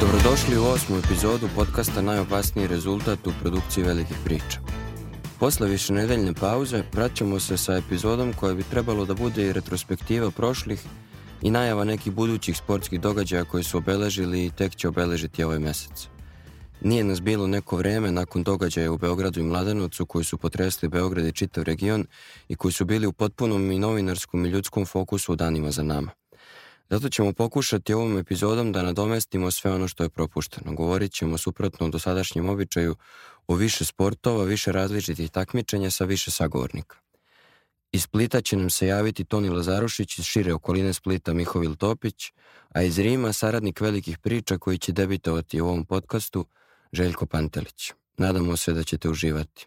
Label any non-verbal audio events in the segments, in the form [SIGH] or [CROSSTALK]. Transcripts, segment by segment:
Dobrodošli u osmu epizodu podkasta Najopasniji rezultat u produkciji velikih priča. Posle višenedeljne pauze vraćamo se sa epizodom koja bi trebalo da bude i retrospektiva prošlih i najava nekih budućih sportskih događaja koji su obeležili i tek će obeležiti ovaj mjesec. Nije nas bilo neko vrijeme nakon događaja u Beogradu i Mladenovcu koji su potresli Beograd i čitav region i koji su bili u potpunom i novinarskom i ljudskom fokusu u danima za nama. Zato ćemo pokušati ovom epizodom da nadomestimo sve ono što je propušteno. Govorit ćemo suprotno dosadašnjem običaju o više sportova, više različitih takmičenja sa više sagovornika. Iz Splita će nam se javiti Toni Lazarušić iz šire okoline Splita Mihovil Topić, a iz Rima saradnik velikih priča koji će debitovati u ovom podcastu Željko Pantelić. Nadamo se da ćete uživati.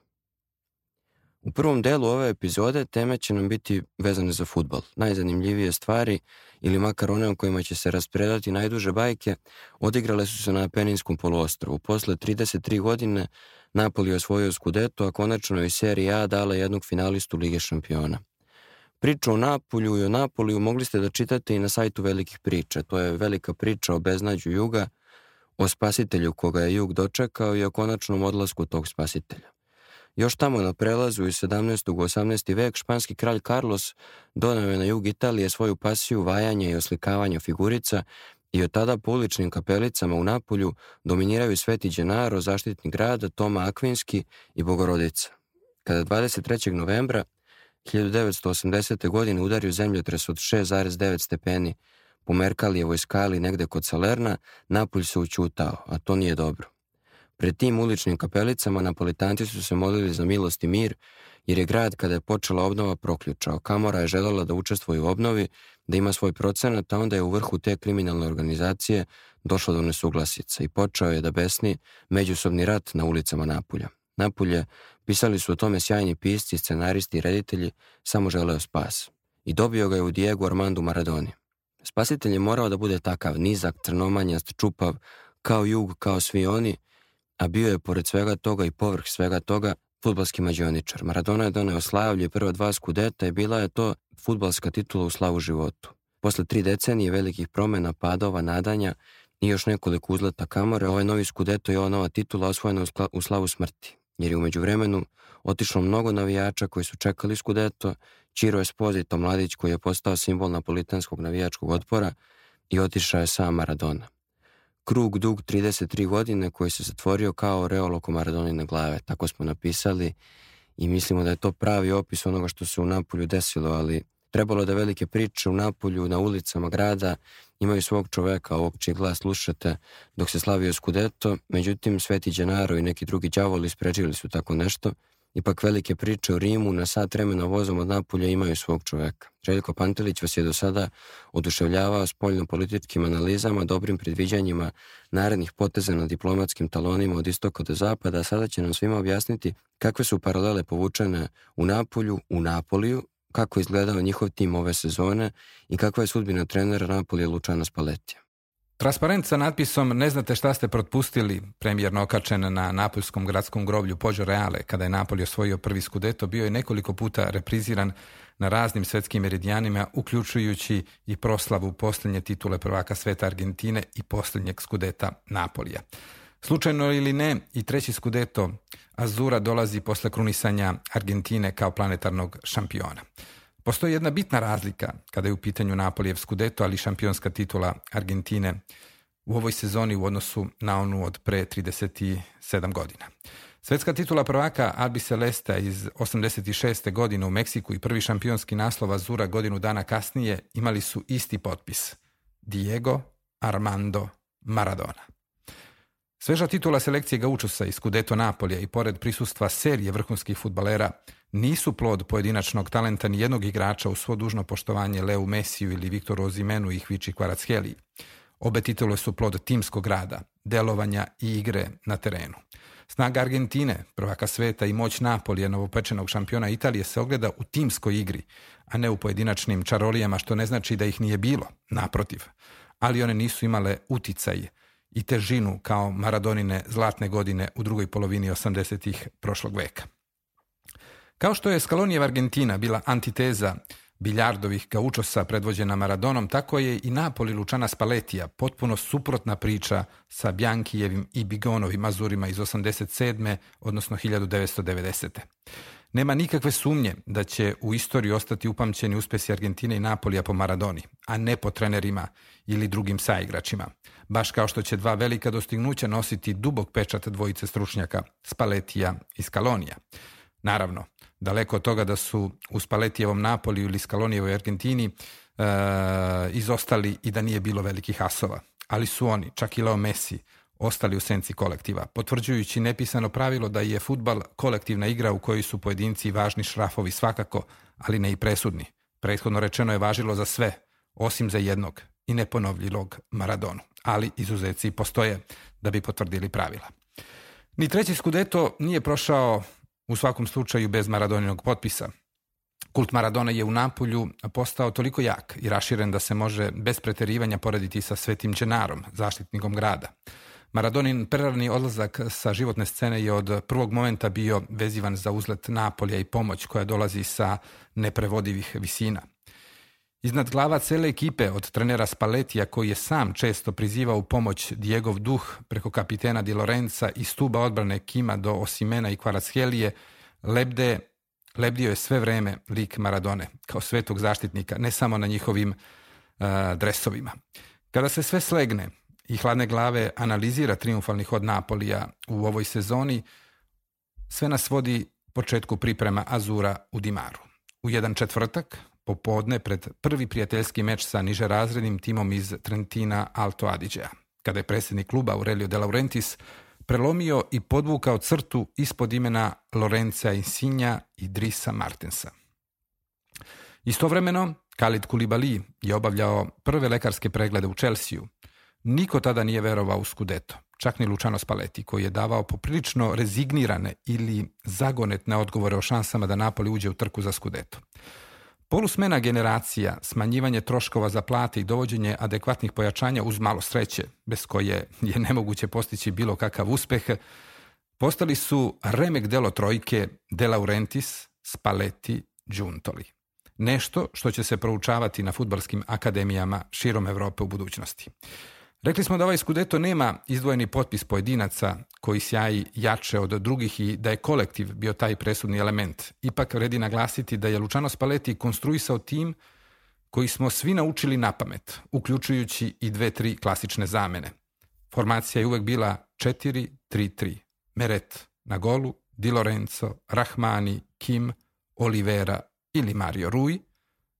U prvom delu ove epizode teme će nam biti vezane za futbol. Najzanimljivije stvari ili makar one o kojima će se raspredati najduže bajke, odigrale su se na Peninskom poluostrovu. Posle 33 godine Napoli osvojio skudetu, a konačno je Serija A dala jednog finalistu Lige šampiona. Priču o Napolju i o Napoliju mogli ste da čitate i na sajtu velikih priča. To je velika priča o beznađu Juga, o spasitelju koga je Jug dočekao i o konačnom odlasku tog spasitelja. Još tamo na prelazu iz 17. u 18. vek španski kralj Carlos donao je na jug Italije svoju pasiju vajanja i oslikavanja figurica i od tada po uličnim kapelicama u Napolju dominiraju Sveti Đenaro, zaštitni grada, Toma Akvinski i Bogorodica. Kada 23. novembra 1980. godine udario zemljotres od 6,9 stepeni po Merkalijevoj skali negde kod Salerna, Napulj se učutao, a to nije dobro. Pred tim uličnim kapelicama napolitanci su se molili za milost i mir, jer je grad kada je počela obnova proključao. Kamora je željela da učestvuje u obnovi, da ima svoj procenat, a onda je u vrhu te kriminalne organizacije došlo do nesuglasica i počeo je da besni međusobni rat na ulicama Napulja. Napulje pisali su o tome sjajni pisci, scenaristi i reditelji, samo želeo spas. I dobio ga je u Diego Armando Maradoni. Spasitelj je morao da bude takav, nizak, crnomanjast, čupav, kao jug, kao svi oni, a bio je pored svega toga i povrh svega toga futbalski mađioničar. Maradona je donio slavlje prva dva skudeta i bila je to futbalska titula u slavu životu. Posle tri decenije velikih promjena, padova, nadanja i još nekoliko uzleta kamore, ovaj novi skudeto i ova nova titula osvojena u slavu smrti. Jer je umeđu vremenu otišlo mnogo navijača koji su čekali skudeto, Čiro spozito Mladić koji je postao simbol napolitanskog navijačkog otpora i otišao je sam Maradona krug dug 33 godine koji se zatvorio kao reol oko Maradonine glave. Tako smo napisali i mislimo da je to pravi opis onoga što se u Napolju desilo, ali trebalo da velike priče u Napolju, na ulicama grada, imaju svog čoveka, ovog čiji glas slušate, dok se slavio Skudeto, međutim Sveti Đenaro i neki drugi đavoli sprečili su tako nešto, Ipak velike priče o Rimu na sat vremena vozom od Napulja imaju svog čovjeka. Željko Pantelić vas je do sada oduševljavao s političkim analizama, dobrim predviđanjima narednih poteza na diplomatskim talonima od istoka do zapada, a sada će nam svima objasniti kakve su paralele povučene u Napolju, u Napoliju, kako je izgledao njihov tim ove sezone i kakva je sudbina trenera Napolja Lučana Spaletija. Transparent sa natpisom Ne znate šta ste propustili, premijerno okačen na napoljskom gradskom groblju Pođo Reale, kada je Napolj osvojio prvi skudeto, bio je nekoliko puta repriziran na raznim svetskim meridijanima, uključujući i proslavu posljednje titule prvaka sveta Argentine i posljednjeg skudeta Napolija. Slučajno ili ne, i treći skudeto Azura dolazi posle krunisanja Argentine kao planetarnog šampiona. Postoji jedna bitna razlika kada je u pitanju Napolijev skudeto, ali šampionska titula Argentine u ovoj sezoni u odnosu na onu od pre 37 godina. Svetska titula prvaka Albi Celesta iz 86. godine u Meksiku i prvi šampionski naslov Azura godinu dana kasnije imali su isti potpis Diego Armando Maradona. Sveža titula selekcije Gaučusa iz Kudeto Napolja i pored prisustva serije vrhunskih futbalera – nisu plod pojedinačnog talenta nijednog igrača u svo dužno poštovanje Leu Mesiju ili Viktoru Ozimenu i Hviči Kvaracheli. Obe titule su plod timskog rada, delovanja i igre na terenu. Snaga Argentine, prvaka sveta i moć Napolija, novopečenog šampiona Italije, se ogleda u timskoj igri, a ne u pojedinačnim čarolijama, što ne znači da ih nije bilo, naprotiv. Ali one nisu imale uticaj i težinu kao Maradonine zlatne godine u drugoj polovini 80. prošlog veka. Kao što je Skalonijeva Argentina bila antiteza Biljardovih kaučosa predvođena Maradonom, tako je i Napoli Lučana Spaletija, potpuno suprotna priča sa Bjankijevim i Bigonovim azurima iz 87. odnosno 1990. Nema nikakve sumnje da će u istoriji ostati upamćeni uspesi Argentine i Napolija po Maradoni, a ne po trenerima ili drugim saigračima. Baš kao što će dva velika dostignuća nositi dubog pečat dvojice stručnjaka, Spaletija i Skalonija. Naravno, daleko od toga da su u Spaletijevom napoliju ili Skalonijevoj Argentini e, izostali i da nije bilo velikih asova. Ali su oni, čak i Leo Messi, ostali u senci kolektiva, potvrđujući nepisano pravilo da je futbal kolektivna igra u kojoj su pojedinci važni šrafovi svakako, ali ne i presudni. Prethodno rečeno je važilo za sve, osim za jednog i neponovljivog Maradonu, ali izuzeci postoje da bi potvrdili pravila. Ni treći skudeto nije prošao u svakom slučaju bez Maradoninog potpisa. Kult Maradona je u Napolju postao toliko jak i raširen da se može bez preterivanja porediti sa Svetim Čenarom, zaštitnikom grada. Maradonin prerani odlazak sa životne scene je od prvog momenta bio vezivan za uzlet Napolja i pomoć koja dolazi sa neprevodivih visina – Iznad glava cele ekipe od trenera Spaletija koji je sam često prizivao u pomoć Diegov duh preko kapitena Di Lorenza i stuba odbrane Kima do Osimena i Kvaratshelije, lebde, lebdio je sve vreme lik Maradone kao svetog zaštitnika, ne samo na njihovim e, dresovima. Kada se sve slegne i hladne glave analizira triumfalni hod Napolija u ovoj sezoni, sve nas vodi početku priprema Azura u Dimaru. U jedan četvrtak, popodne pred prvi prijateljski meč sa niže razrednim timom iz Trentina Alto Adigea, kada je predsjednik kluba Aurelio De Laurentiis prelomio i podvukao crtu ispod imena Lorenza Insinja i Drisa Martensa. Istovremeno, Khalid Koulibaly je obavljao prve lekarske preglede u Čelsiju. Niko tada nije verovao u Skudeto, čak ni Lučano Spaleti, koji je davao poprilično rezignirane ili zagonetne odgovore o šansama da Napoli uđe u trku za Skudeto. Polusmena generacija, smanjivanje troškova za plate i dovođenje adekvatnih pojačanja uz malo sreće, bez koje je nemoguće postići bilo kakav uspeh, postali su remek delo trojke De Laurentiis, Spalletti, Giuntoli. Nešto što će se proučavati na futbalskim akademijama širom Europe u budućnosti. Rekli smo da ovaj skudeto nema izdvojeni potpis pojedinaca koji sjaji jače od drugih i da je kolektiv bio taj presudni element. Ipak vredi naglasiti da je Lučano Spalletti konstruisao tim koji smo svi naučili na pamet, uključujući i dve, tri klasične zamene. Formacija je uvek bila 4-3-3. Meret na golu, Di Lorenzo, Rahmani, Kim, Olivera ili Mario Rui.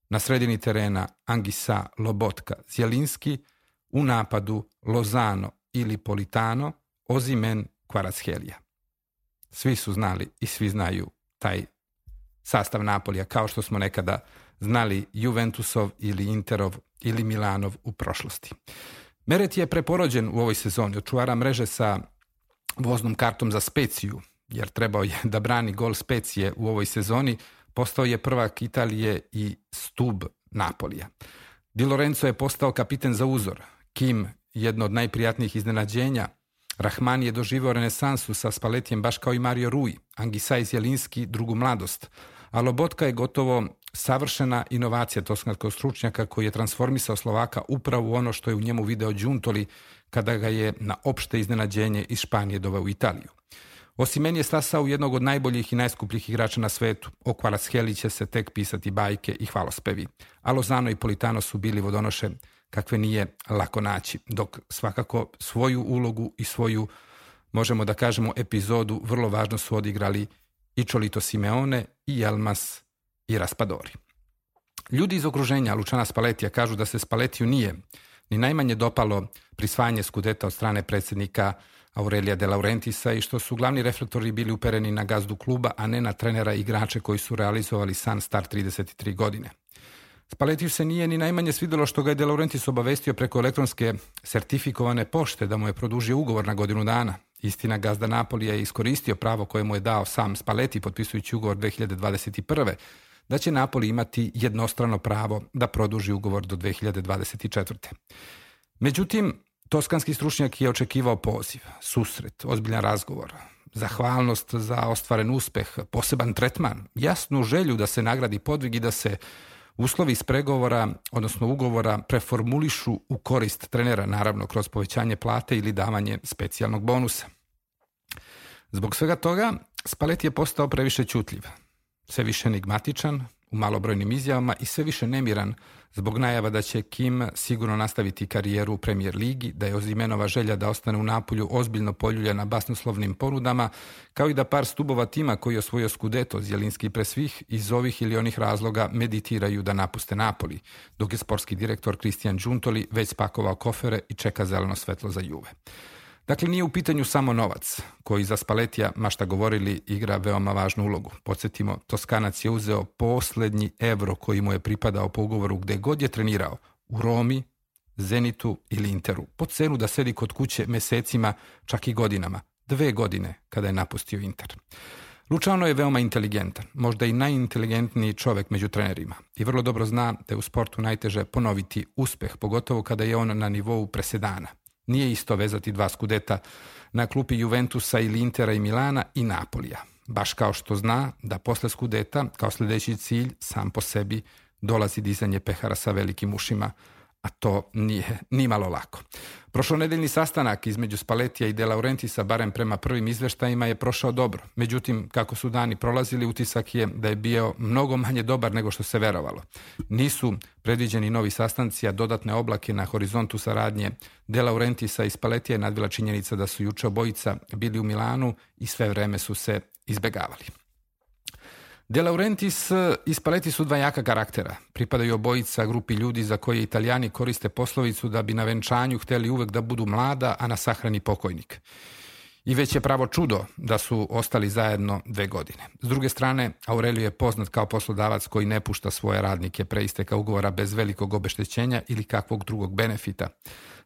Na sredini terena Angisa, Lobotka, Zjelinski – u napadu Lozano ili Politano, Ozimen Kvarashelija. Svi su znali i svi znaju taj sastav Napolija, kao što smo nekada znali Juventusov ili Interov ili Milanov u prošlosti. Meret je preporođen u ovoj sezoni očuvara mreže sa voznom kartom za Speciju, jer trebao je [LAUGHS] da brani gol Specije u ovoj sezoni, postao je prvak Italije i stub Napolija. Di Lorenzo je postao kapiten za uzor, Kim jedno od najprijatnijih iznenađenja. Rahman je doživio renesansu sa Spaletijem baš kao i Mario Rui, Angisaj Zjelinski drugu mladost, a Lobotka je gotovo savršena inovacija toskanskog stručnjaka koji je transformisao Slovaka upravo ono što je u njemu video Đuntoli kada ga je na opšte iznenađenje iz Španije doveo u Italiju. Osim meni je stasao jednog od najboljih i najskupljih igrača na svetu. O heli će se tek pisati bajke i hvalospevi. A Lozano i Politano su bili vodonoše kakve nije lako naći, dok svakako svoju ulogu i svoju, možemo da kažemo, epizodu vrlo važno su odigrali i Čolito Simeone, i Elmas, i Raspadori. Ljudi iz okruženja Lučana Spaletija kažu da se Spaletiju nije ni najmanje dopalo prisvajanje skudeta od strane predsjednika Aurelija De Laurentisa i što su glavni reflektori bili upereni na gazdu kluba, a ne na trenera i igrače koji su realizovali san star 33 godine. Spaletiju se nije ni najmanje svidjelo što ga je De Laurentiis obavestio preko elektronske sertifikovane pošte da mu je produžio ugovor na godinu dana. Istina, gazda Napolija je iskoristio pravo koje mu je dao sam Spaleti potpisujući ugovor 2021. da će Napoli imati jednostrano pravo da produži ugovor do 2024. Međutim, toskanski stručnjak je očekivao poziv, susret, ozbiljan razgovor, zahvalnost za ostvaren uspeh, poseban tretman, jasnu želju da se nagradi podvig i da se Uslovi iz pregovora, odnosno ugovora, preformulišu u korist trenera, naravno, kroz povećanje plate ili davanje specijalnog bonusa. Zbog svega toga, spalet je postao previše čutljiv, sve više enigmatičan, u malobrojnim izjavama i sve više nemiran zbog najava da će Kim sigurno nastaviti karijeru u premijer ligi, da je Ozimenova želja da ostane u Napolju ozbiljno poljulja na basnoslovnim porudama, kao i da par stubova tima koji je osvojio Skudeto, Zjelinski pre svih, iz ovih ili onih razloga meditiraju da napuste Napoli, dok je sportski direktor Kristijan Đuntoli već spakovao kofere i čeka zeleno svetlo za Juve. Dakle, nije u pitanju samo novac, koji za Spaletija, mašta govorili, igra veoma važnu ulogu. Podsjetimo, Toskanac je uzeo posljednji evro koji mu je pripadao po ugovoru gdje god je trenirao, u Romi, Zenitu ili Interu, po cenu da sedi kod kuće mesecima, čak i godinama, dve godine kada je napustio Inter. Lučano je veoma inteligentan, možda i najinteligentniji čovjek među trenerima i vrlo dobro zna da je u sportu najteže ponoviti uspeh, pogotovo kada je on na nivou presedana. Nije isto vezati dva skudeta na klupi Juventusa ili Intera i Milana i Napolija. Baš kao što zna da posle skudeta kao sljedeći cilj sam po sebi dolazi dizanje pehara sa velikim ušima – a to nije malo lako. Prošlonedeljni sastanak između Spaletija i De Laurentisa, barem prema prvim izveštajima, je prošao dobro. Međutim, kako su dani prolazili, utisak je da je bio mnogo manje dobar nego što se verovalo. Nisu predviđeni novi sastanci, a dodatne oblake na horizontu saradnje De Laurentisa i Spaletija je nadvila činjenica da su juče obojica bili u Milanu i sve vreme su se izbegavali. De Laurentiis i Spaletti su dva jaka karaktera. Pripadaju obojica grupi ljudi za koje italijani koriste poslovicu da bi na venčanju hteli uvek da budu mlada, a na sahrani pokojnik. I već je pravo čudo da su ostali zajedno dve godine. S druge strane, Aurelio je poznat kao poslodavac koji ne pušta svoje radnike pre isteka ugovora bez velikog obeštećenja ili kakvog drugog benefita.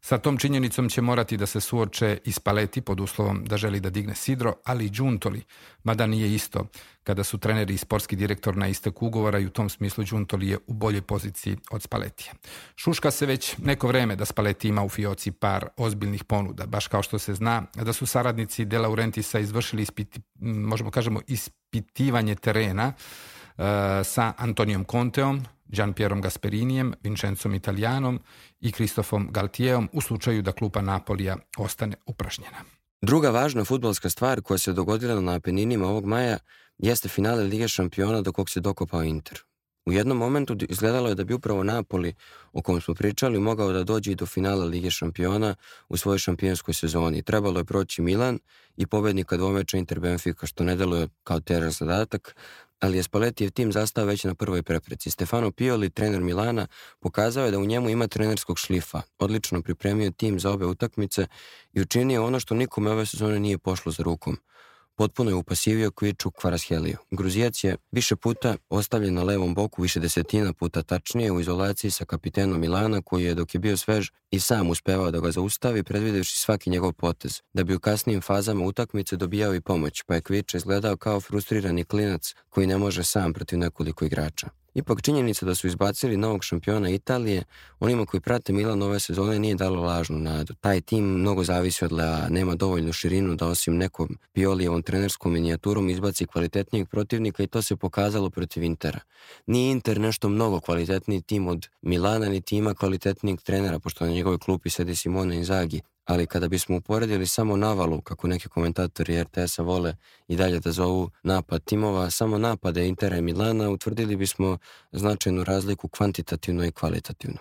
Sa tom činjenicom će morati da se suoče i spaleti pod uslovom da želi da digne sidro, ali i džuntoli, mada nije isto kada su treneri i sportski direktor na istek ugovora i u tom smislu Đuntoli je u boljoj poziciji od Spaletija. Šuška se već neko vreme da Spaleti ima u Fioci par ozbiljnih ponuda, baš kao što se zna da su saradnici De Laurentisa izvršili ispiti, možemo kažemo ispitivanje terena e, sa Antonijom Conteom, Gian Pierom Gasperinijem, Vincencom Italijanom i Kristofom Galtijeom u slučaju da klupa Napolija ostane uprašnjena. Druga važna futbolska stvar koja se dogodila na Apeninima ovog maja jeste finale Lige šampiona do kog se dokopao Inter. U jednom momentu izgledalo je da bi upravo Napoli, o kom smo pričali, mogao da dođe i do finala Lige šampiona u svojoj šampionskoj sezoni. Trebalo je proći Milan i pobednika dvomeča Inter Benfica, što ne deluje kao teren zadatak, ali je Spaletijev tim zastao već na prvoj prepreci. Stefano Pioli, trener Milana, pokazao je da u njemu ima trenerskog šlifa. Odlično pripremio tim za obe utakmice i učinio ono što nikome ove sezone nije pošlo za rukom potpuno je upasivio Kviču Kvarasheliju. Gruzijac je više puta ostavljen na levom boku više desetina puta tačnije u izolaciji sa kapitenom Milana koji je dok je bio svež i sam uspevao da ga zaustavi predvidevši svaki njegov potez, da bi u kasnijim fazama utakmice dobijao i pomoć, pa je Kvič izgledao kao frustrirani klinac koji ne može sam protiv nekoliko igrača. Ipak činjenica da su izbacili novog šampiona Italije, onima koji prate Milan ove sezone nije dalo lažnu nadu. Taj tim mnogo zavisi od Lea, nema dovoljnu širinu da osim nekom Piolijevom trenerskom minijaturom izbaci kvalitetnijeg protivnika i to se pokazalo protiv Intera. Nije Inter nešto mnogo kvalitetniji tim od Milana, ni tima kvalitetnijeg trenera, pošto na njegovoj klupi sedi Simone Inzaghi, ali kada bismo uporedili samo navalu, kako neki komentatori RTS-a vole i dalje da zovu napad timova, samo napade Intera i Milana, utvrdili bismo značajnu razliku kvantitativno i kvalitativno.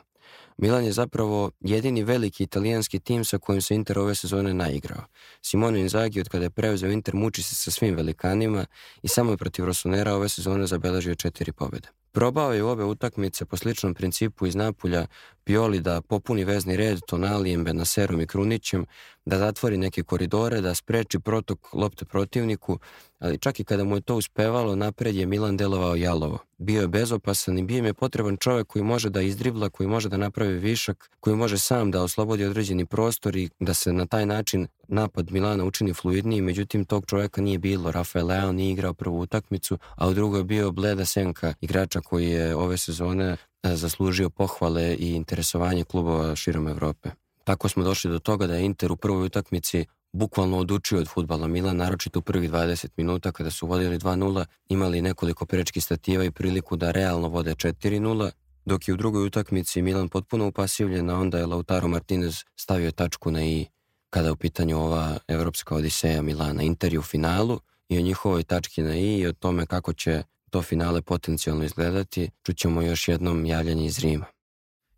Milan je zapravo jedini veliki italijanski tim sa kojim se Inter ove sezone naigrao. Simone Inzaghi od kada je preuzeo Inter muči se sa svim velikanima i samo je protiv Rosonera ove sezone zabeležio četiri pobjede. Probao je u obe utakmice po sličnom principu iz Napulja Pioli da popuni vezni red Tonalijem, Serom i Krunićem, da zatvori neke koridore, da spreči protok lopte protivniku, ali čak i kada mu je to uspevalo, napred je Milan delovao jalovo. Bio je bezopasan i bio im je potreban čovjek koji može da izdribla, koji može da napravi višak, koji može sam da oslobodi određeni prostor i da se na taj način napad Milana učini fluidniji, međutim tog čovjeka nije bilo. Rafael Leao nije igrao prvu utakmicu, a u drugoj je bio bleda senka igrača koji je ove sezone E, zaslužio pohvale i interesovanje klubova širom Europe. Tako smo došli do toga da je Inter u prvoj utakmici bukvalno odučio od futbala Milan, naročito u prvih 20 minuta kada su vodili 2-0, imali nekoliko prečkih stativa i priliku da realno vode 4-0, dok je u drugoj utakmici Milan potpuno upasivljen, a onda je Lautaro Martinez stavio tačku na i kada je u pitanju ova evropska odiseja Milana. Inter je u finalu i o njihovoj tački na i i o tome kako će to finale potencijalno izgledati, čućemo još jednom javljanje iz Rima.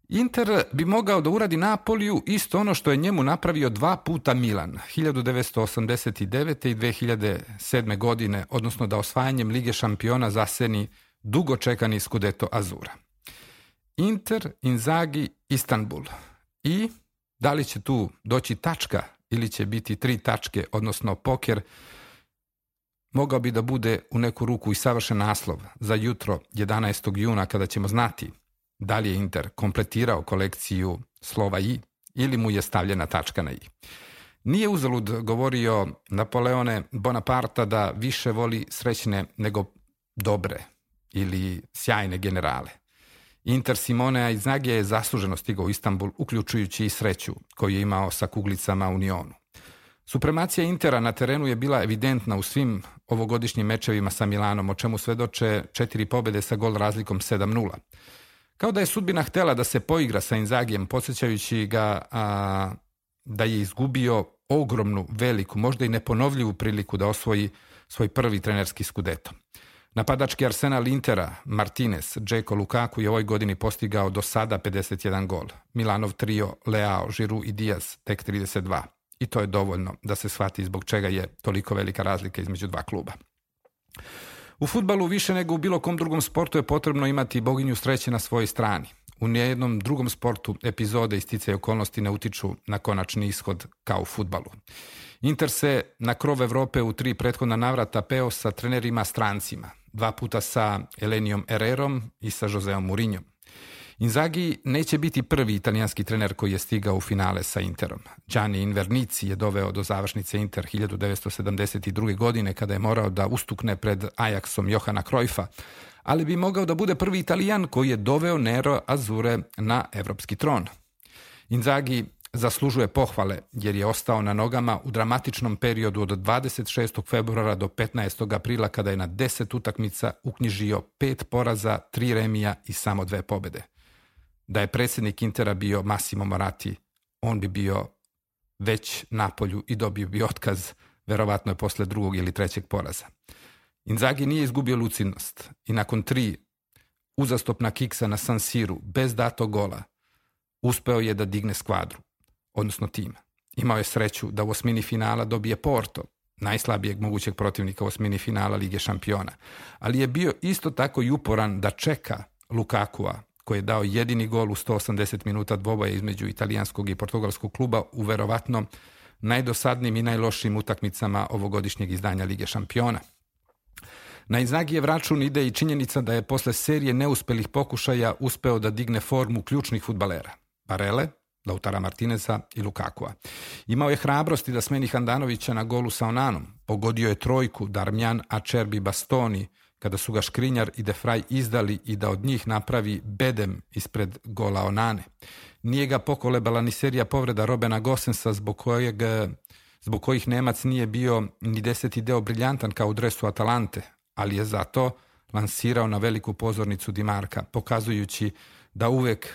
Inter bi mogao da uradi Napoliju isto ono što je njemu napravio dva puta Milan, 1989. i 2007. godine, odnosno da osvajanjem Lige šampiona zaseni dugo čekani skudeto Azura. Inter, Inzaghi, Istanbul. I da li će tu doći tačka ili će biti tri tačke, odnosno poker, mogao bi da bude u neku ruku i savršen naslov za jutro 11. juna kada ćemo znati da li je Inter kompletirao kolekciju slova i ili mu je stavljena tačka na i. Nije uzalud govorio Napoleone Bonaparta da više voli srećne nego dobre ili sjajne generale. Inter Simone iz Nagije je zasluženo stigao u Istanbul, uključujući i sreću koju je imao sa kuglicama u Supremacija Intera na terenu je bila evidentna u svim ovogodišnjim mečevima sa Milanom, o čemu svedoče četiri pobjede sa gol razlikom 7-0. Kao da je sudbina htjela da se poigra sa Inzagijem, posjećajući ga da je izgubio ogromnu, veliku, možda i neponovljivu priliku da osvoji svoj prvi trenerski skudeto. Napadački Arsenal Intera, Martinez, Džeko Lukaku je ovoj godini postigao do sada 51 gol. Milanov trio, Leao, Žiru i Diaz tek 32 i to je dovoljno da se shvati zbog čega je toliko velika razlika između dva kluba. U futbalu više nego u bilo kom drugom sportu je potrebno imati boginju sreće na svojoj strani. U nijednom drugom sportu epizode i okolnosti ne utiču na konačni ishod kao u futbalu. Inter se na krov Evrope u tri prethodna navrata peo sa trenerima strancima, dva puta sa Elenijom Ererom i sa Joseom Murinjom. Inzaghi neće biti prvi italijanski trener koji je stigao u finale sa Interom. Gianni Invernici je doveo do završnice Inter 1972. godine kada je morao da ustukne pred Ajaxom Johana Krojfa, ali bi mogao da bude prvi Italijan koji je doveo Nero Azure na evropski tron. Inzaghi zaslužuje pohvale jer je ostao na nogama u dramatičnom periodu od 26. februara do 15. aprila kada je na 10 utakmica uknjižio pet poraza, tri remija i samo dve pobede da je predsjednik Intera bio Massimo Morati, on bi bio već na polju i dobio bi otkaz, verovatno je posle drugog ili trećeg poraza. Inzaghi nije izgubio lucidnost i nakon tri uzastopna kiksa na San Siru, bez dato gola, uspeo je da digne skvadru, odnosno tima. Imao je sreću da u osmini finala dobije Porto, najslabijeg mogućeg protivnika u osmini finala Lige šampiona, ali je bio isto tako i uporan da čeka Lukakua koji je dao jedini gol u 180 minuta dvoboja između italijanskog i portugalskog kluba u verovatno najdosadnim i najlošim utakmicama ovogodišnjeg izdanja Lige šampiona. Na je vračun ide i činjenica da je posle serije neuspelih pokušaja uspeo da digne formu ključnih futbalera. Barele, Lautara Martineza i Lukakua. Imao je hrabrosti da smeni Handanovića na golu sa Onanom. Pogodio je trojku, Darmjan, Acerbi, Bastoni – kada su ga Škrinjar i Defraj izdali i da od njih napravi bedem ispred gola Onane. Nije ga pokolebala ni serija povreda Robena Gosensa zbog kojeg e, zbog kojih Nemac nije bio ni deseti deo briljantan kao u dresu Atalante, ali je zato lansirao na veliku pozornicu Dimarka, pokazujući da uvek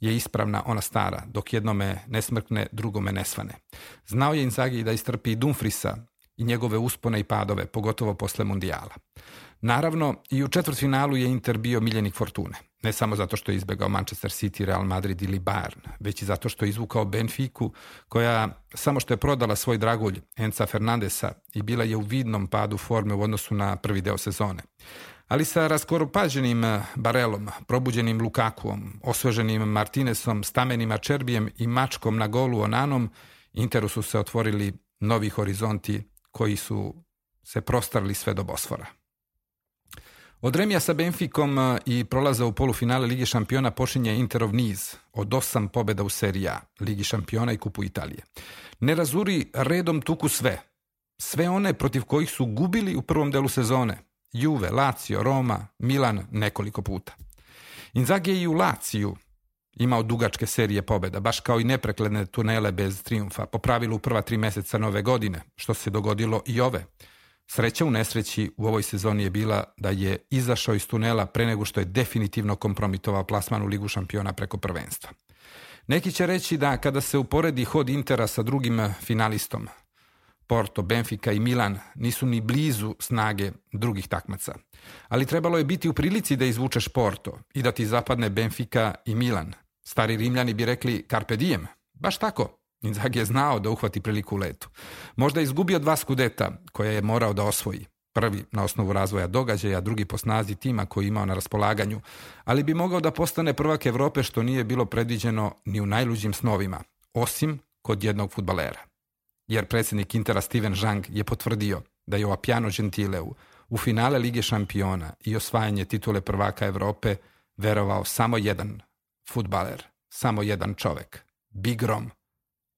je ispravna ona stara, dok jednome ne smrkne, drugome ne svane. Znao je Inzaghi da istrpi i Dumfrisa i njegove uspone i padove, pogotovo posle mundijala. Naravno, i u četvrtfinalu je Inter bio miljenik Fortune. Ne samo zato što je izbegao Manchester City, Real Madrid ili Bayern, već i zato što je izvukao Benfiku, koja samo što je prodala svoj dragulj Enca Fernandesa i bila je u vidnom padu forme u odnosu na prvi deo sezone. Ali sa raskoropađenim eh, Barelom, probuđenim Lukakuom, osveženim Martinesom, stamenim Čerbijem i mačkom na golu Onanom, Interu su se otvorili novi horizonti koji su se prostarili sve do Bosfora. Od Remija sa Benfikom e, i prolaza u polufinale Ligi šampiona počinje Interov niz od osam pobjeda u serija Ligi šampiona i Kupu Italije. Ne razuri redom tuku sve. Sve one protiv kojih su gubili u prvom delu sezone. Juve, Lazio, Roma, Milan nekoliko puta. Inzaghi je i u Laciju imao dugačke serije pobjeda, baš kao i neprekledne tunele bez triumfa, po pravilu u prva tri mjeseca nove godine, što se dogodilo i ove. Sreća u nesreći u ovoj sezoni je bila da je izašao iz tunela pre nego što je definitivno kompromitovao plasman u Ligu šampiona preko prvenstva. Neki će reći da kada se uporedi hod Intera sa drugim finalistom, Porto, Benfica i Milan nisu ni blizu snage drugih takmaca. Ali trebalo je biti u prilici da izvučeš Porto i da ti zapadne Benfica i Milan. Stari Rimljani bi rekli carpe diem. Baš tako. Inzaghi je znao da uhvati priliku u letu. Možda je izgubio dva skudeta koje je morao da osvoji. Prvi na osnovu razvoja događaja, drugi po snazi tima koji je imao na raspolaganju, ali bi mogao da postane prvak Evrope što nije bilo predviđeno ni u najluđim snovima, osim kod jednog futbalera. Jer predsjednik Intera Steven Zhang je potvrdio da je Piano Gentileu u finale Lige šampiona i osvajanje titule prvaka Evrope verovao samo jedan futbaler, samo jedan čovek, Big Rom.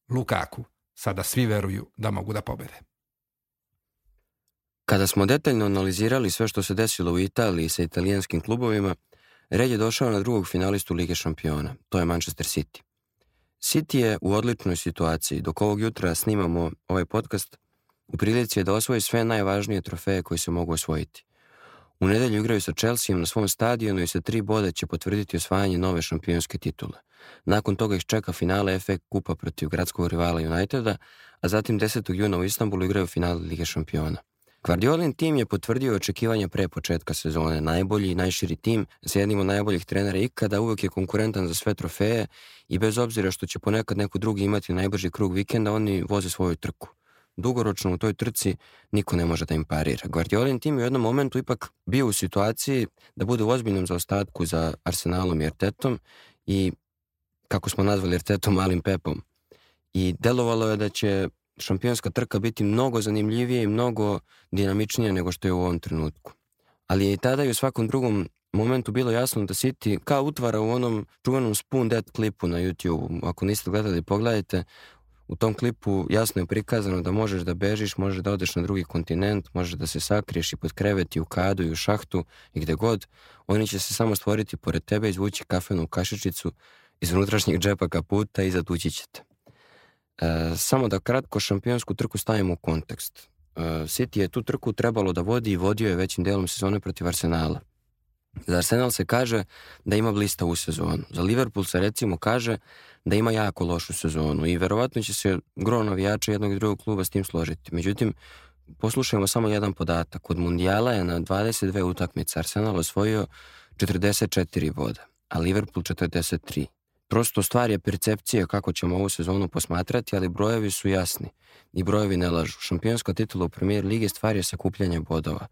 Lukaku. Sada svi veruju da mogu da pobede. Kada smo detaljno analizirali sve što se desilo u Italiji sa italijanskim klubovima, red je došao na drugog finalistu Lige šampiona, to je Manchester City. City je u odličnoj situaciji. Dok ovog jutra snimamo ovaj podcast, u prilici je da osvoji sve najvažnije trofeje koje se mogu osvojiti. U nedelju igraju sa Chelseaom na svom stadionu i sa tri boda će potvrditi osvajanje nove šampionske titule. Nakon toga ih čeka finale FA Kupa protiv gradskog rivala Uniteda, a zatim 10. juna u Istanbulu igraju final Lige šampiona. Guardiolin tim je potvrdio očekivanja pre početka sezone. Najbolji i najširi tim s jednim od najboljih trenera ikada uvijek je konkurentan za sve trofeje i bez obzira što će ponekad neko drugi imati najbrži krug vikenda, oni voze svoju trku dugoročno u toj trci niko ne može da im parira. Guardiolin tim je u jednom momentu ipak bio u situaciji da bude u ozbiljnom zaostatku za Arsenalom i Artetom i kako smo nazvali Artetom malim pepom. I delovalo je da će šampionska trka biti mnogo zanimljivije i mnogo dinamičnije nego što je u ovom trenutku. Ali je i tada i u svakom drugom momentu bilo jasno da City kao utvara u onom čuvenom Spoon Dead klipu na YouTube. Ako niste gledali, pogledajte u tom klipu jasno je prikazano da možeš da bežiš, možeš da odeš na drugi kontinent, možeš da se sakriješ i pod kreveti, u kadu i u šahtu i gde god. Oni će se samo stvoriti pored tebe, izvući kafenu kašičicu iz unutrašnjeg džepa kaputa i zatući te E, samo da kratko šampionsku trku stavimo u kontekst. E, City je tu trku trebalo da vodi i vodio je većim delom sezone protiv Arsenala. Za Arsenal se kaže da ima u sezonu. Za Liverpool se recimo kaže da ima jako lošu sezonu i verovatno će se gro navijača jednog i drugog kluba s tim složiti. Međutim, poslušajmo samo jedan podatak. Od Mundijala je na 22 utakmice Arsenal osvojio 44 boda, a Liverpool 43. Prosto stvar je percepcija kako ćemo ovu sezonu posmatrati, ali brojevi su jasni i brojevi ne lažu. Šampionska titula u premijer ligi stvar je sakupljanje bodova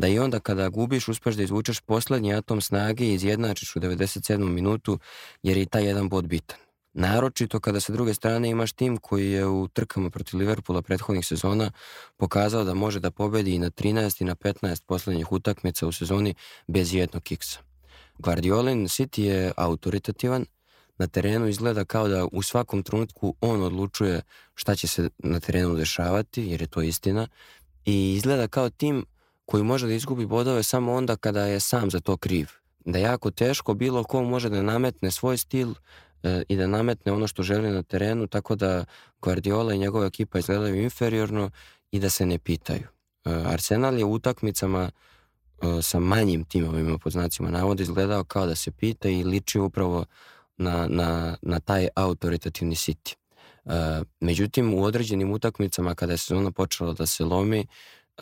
da i onda kada gubiš uspeš da izvučeš poslednji atom snage i izjednačiš u 97. minutu jer je taj jedan bod bitan. Naročito kada sa druge strane imaš tim koji je u trkama protiv Liverpoola prethodnih sezona pokazao da može da pobedi i na 13 i na 15 poslednjih utakmica u sezoni bez jednog kiksa. Guardiolin City je autoritativan, na terenu izgleda kao da u svakom trenutku on odlučuje šta će se na terenu dešavati, jer je to istina, i izgleda kao tim koji može da izgubi bodove samo onda kada je sam za to kriv. Da je jako teško bilo ko može da nametne svoj stil e, i da nametne ono što želi na terenu, tako da Guardiola i njegova ekipa izgledaju inferiorno i da se ne pitaju. E, Arsenal je u utakmicama e, sa manjim timovima pod znacima navode izgledao kao da se pita i liči upravo na, na, na taj autoritativni City. Međutim, u određenim utakmicama kada je sezona počela da se lomi,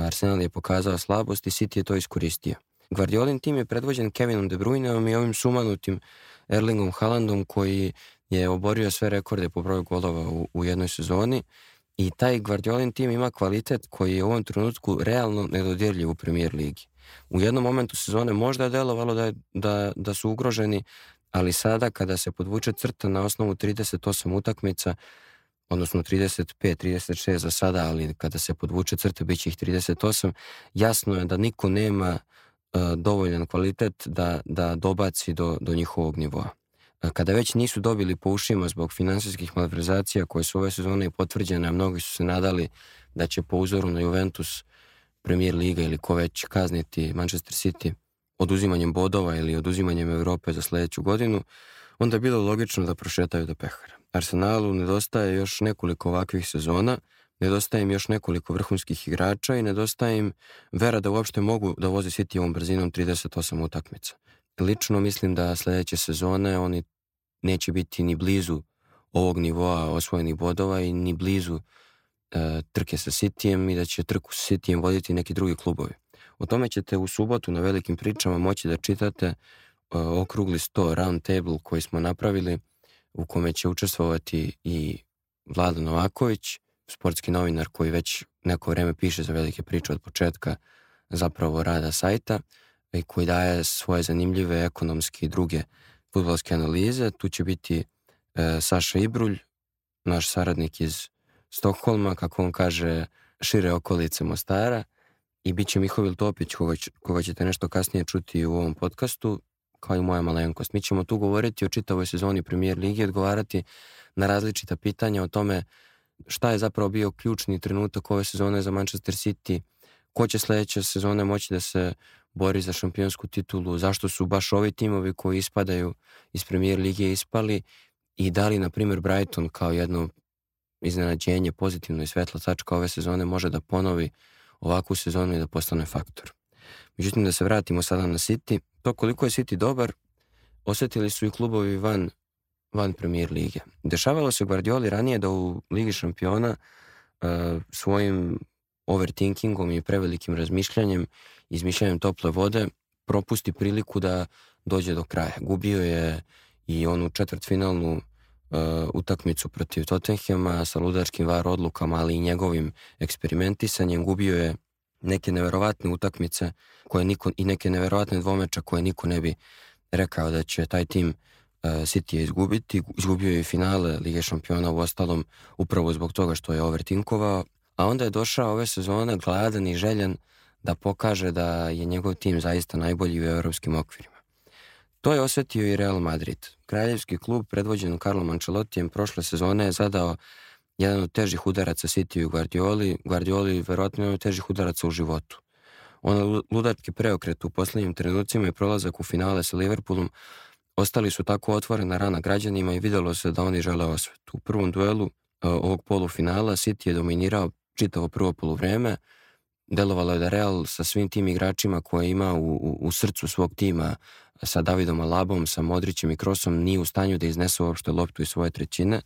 Arsenal je pokazao slabost i City je to iskoristio. Guardiolin tim je predvođen Kevinom De Bruyneom i ovim sumanutim Erlingom Haalandom koji je oborio sve rekorde po broju golova u, jednoj sezoni i taj Guardiolin tim ima kvalitet koji je u ovom trenutku realno nedodirljiv u Premier ligi. U jednom momentu sezone možda je delovalo da, da, da su ugroženi, ali sada kada se podvuče crta na osnovu 38 utakmica, odnosno 35, 36 za sada, ali kada se podvuče crte bit će ih 38, jasno je da niko nema e, dovoljan kvalitet da, da dobaci do, do njihovog nivoa. E, kada već nisu dobili po ušima zbog financijskih malverizacija koje su ove sezone i potvrđene, a mnogi su se nadali da će po uzoru na Juventus premijer Liga ili ko već kazniti Manchester City oduzimanjem bodova ili oduzimanjem Europe za sljedeću godinu, onda je bilo logično da prošetaju do pehara. Arsenalu nedostaje još nekoliko ovakvih sezona, nedostaje im još nekoliko vrhunskih igrača i nedostaje im vera da uopšte mogu da voze City ovom brzinom 38 utakmica. Lično mislim da sljedeće sezone oni neće biti ni blizu ovog nivoa osvojenih bodova i ni blizu e, trke sa Cityjem i da će trku sa Cityjem voditi neki drugi klubovi. O tome ćete u subotu na velikim pričama moći da čitate E, okrugli sto, round table koji smo napravili u kome će učestvovati i Vlada Novaković, sportski novinar koji već neko vrijeme piše za velike priče od početka zapravo rada sajta i koji daje svoje zanimljive ekonomske i druge futbolske analize. Tu će biti e, Saša Ibrulj, naš saradnik iz Stokholma, kako on kaže, šire okolice Mostara i bit će Mihovil Topić, koga, ćete nešto kasnije čuti u ovom podcastu kao i moja malenkost. Mi ćemo tu govoriti o čitavoj sezoni premijer ligi, odgovarati na različita pitanja o tome šta je zapravo bio ključni trenutak ove sezone za Manchester City, ko će sledeće sezone moći da se bori za šampionsku titulu, zašto su baš ovi timovi koji ispadaju iz premijer lige ispali i da li, na primjer, Brighton kao jedno iznenađenje, pozitivno i svetla tačka ove sezone može da ponovi ovakvu sezonu i da postane faktor. Međutim, da se vratimo sada na City, to koliko je City dobar, osjetili su i klubovi van, van Premier lige. Dešavalo se Guardioli ranije da u Ligi šampiona uh, svojim overthinkingom i prevelikim razmišljanjem, izmišljanjem tople vode, propusti priliku da dođe do kraja. Gubio je i onu četvrtfinalnu uh, utakmicu protiv Tottenhema sa ludarskim var odlukama, ali i njegovim eksperimentisanjem. Gubio je neke neverovatne utakmice koje niko, i neke neverovatne dvomeča koje niko ne bi rekao da će taj tim e, City je izgubiti. Izgubio je finale Lige šampiona u ostalom upravo zbog toga što je overtinkovao. A onda je došao ove sezone gladan i željen da pokaže da je njegov tim zaista najbolji u europskim okvirima. To je osvetio i Real Madrid. Kraljevski klub predvođen Carlo Mančelotijem prošle sezone je zadao jedan od težih udaraca City u Guardioli, Guardioli verovatno jedan od težih udaraca u životu. Ona ludački preokret u posljednjim trenucima i prolazak u finale sa Liverpoolom ostali su tako otvorena rana građanima i vidjelo se da oni žele osvet. U prvom duelu e, ovog polufinala City je dominirao čitavo prvo poluvrijeme, delovalo je da Real sa svim tim igračima koje ima u, u, srcu svog tima, sa Davidom Alabom, sa Modrićem i Krosom, nije u stanju da iznesu uopšte loptu iz svoje trećine.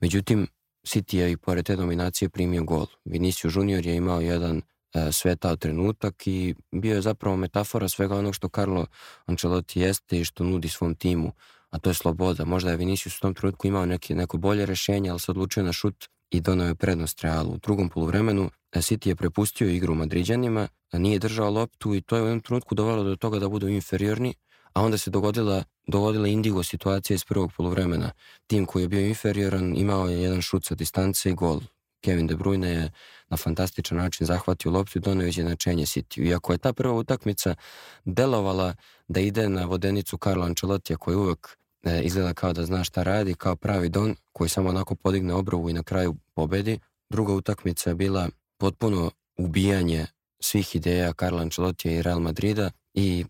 Međutim, City je i pored te dominacije primio gol. Vinicius Junior je imao jedan e, svetao trenutak i bio je zapravo metafora svega onog što Carlo Ancelotti jeste i što nudi svom timu, a to je sloboda. Možda je Vinicius u tom trenutku imao neke neko bolje rješenje, ali se odlučio na šut i donio je prednost Realu. U drugom poluvremenu e, City je prepustio igru Madriđanima, e, nije držao loptu i to je u jednom trenutku dovelo do toga da budu inferiorni, a onda se dogodila, dogodila indigo situacija iz prvog poluvremena Tim koji je bio inferioran imao je jedan šut sa distance i gol. Kevin De Bruyne je na fantastičan način zahvatio loptu i donio izjednačenje City. Iako je ta prva utakmica delovala da ide na vodenicu Karla Ancelotija koji uvek e, izgleda kao da zna šta radi, kao pravi don koji samo onako podigne obrovu i na kraju pobedi. Druga utakmica je bila potpuno ubijanje svih ideja Karla Ancelotija i Real Madrida i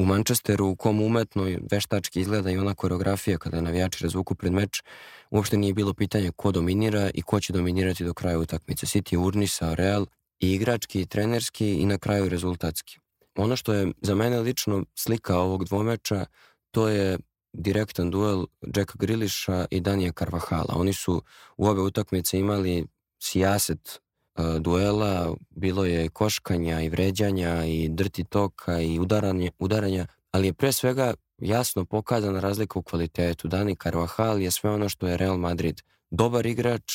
u Manchesteru u kom umetno veštački izgleda i ona koreografija kada navijači razvuku pred meč, uopšte nije bilo pitanje ko dominira i ko će dominirati do kraja utakmice. City urnisao Real i igrački i trenerski i na kraju rezultatski. Ono što je za mene lično slika ovog dvomeča, to je direktan duel Jacka Griliša i Danija Carvajala. Oni su u ove utakmice imali sijaset E, duela, bilo je koškanja i vređanja i drti toka i udaranje, udaranja, ali je pre svega jasno pokazana razlika u kvalitetu. Dani Carvajal je sve ono što je Real Madrid. Dobar igrač,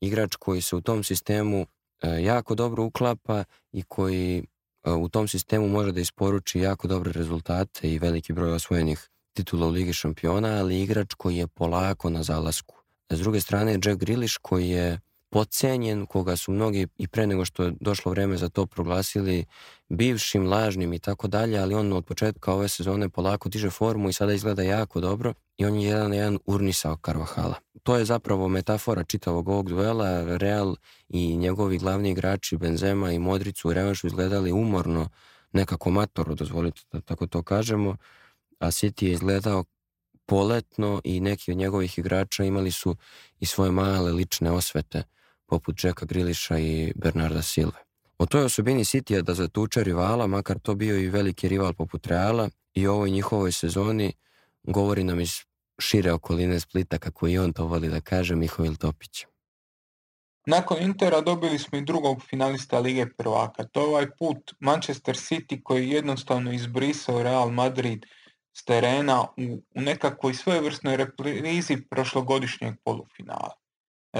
igrač koji se u tom sistemu e, jako dobro uklapa i koji e, u tom sistemu može da isporuči jako dobre rezultate i veliki broj osvojenih titula u Ligi šampiona, ali igrač koji je polako na zalasku. S druge strane je Jack Grealish koji je pocenjen, koga su mnogi i pre nego što je došlo vrijeme za to proglasili bivšim, lažnim i tako dalje, ali on od početka ove sezone polako diže formu i sada izgleda jako dobro i on je jedan na jedan urnisao Karvahala. To je zapravo metafora čitavog ovog duela, Real i njegovi glavni igrači Benzema i Modricu u revanšu izgledali umorno, nekako matoro, dozvolite da tako to kažemo, a City je izgledao poletno i neki od njegovih igrača imali su i svoje male lične osvete, poput Jacka Griliša i Bernarda Silve. O toj osobini je da zatuče rivala, makar to bio i veliki rival poput Reala, i o ovoj njihovoj sezoni govori nam iz šire okoline Splita, kako i on to voli da kaže, Mihovil Topić. Nakon Intera dobili smo i drugog finalista Lige prvaka. To je ovaj put Manchester City koji je jednostavno izbrisao Real Madrid – s terena u, u nekakvoj svojevrsnoj reprizi prošlogodišnjeg polufinala. E,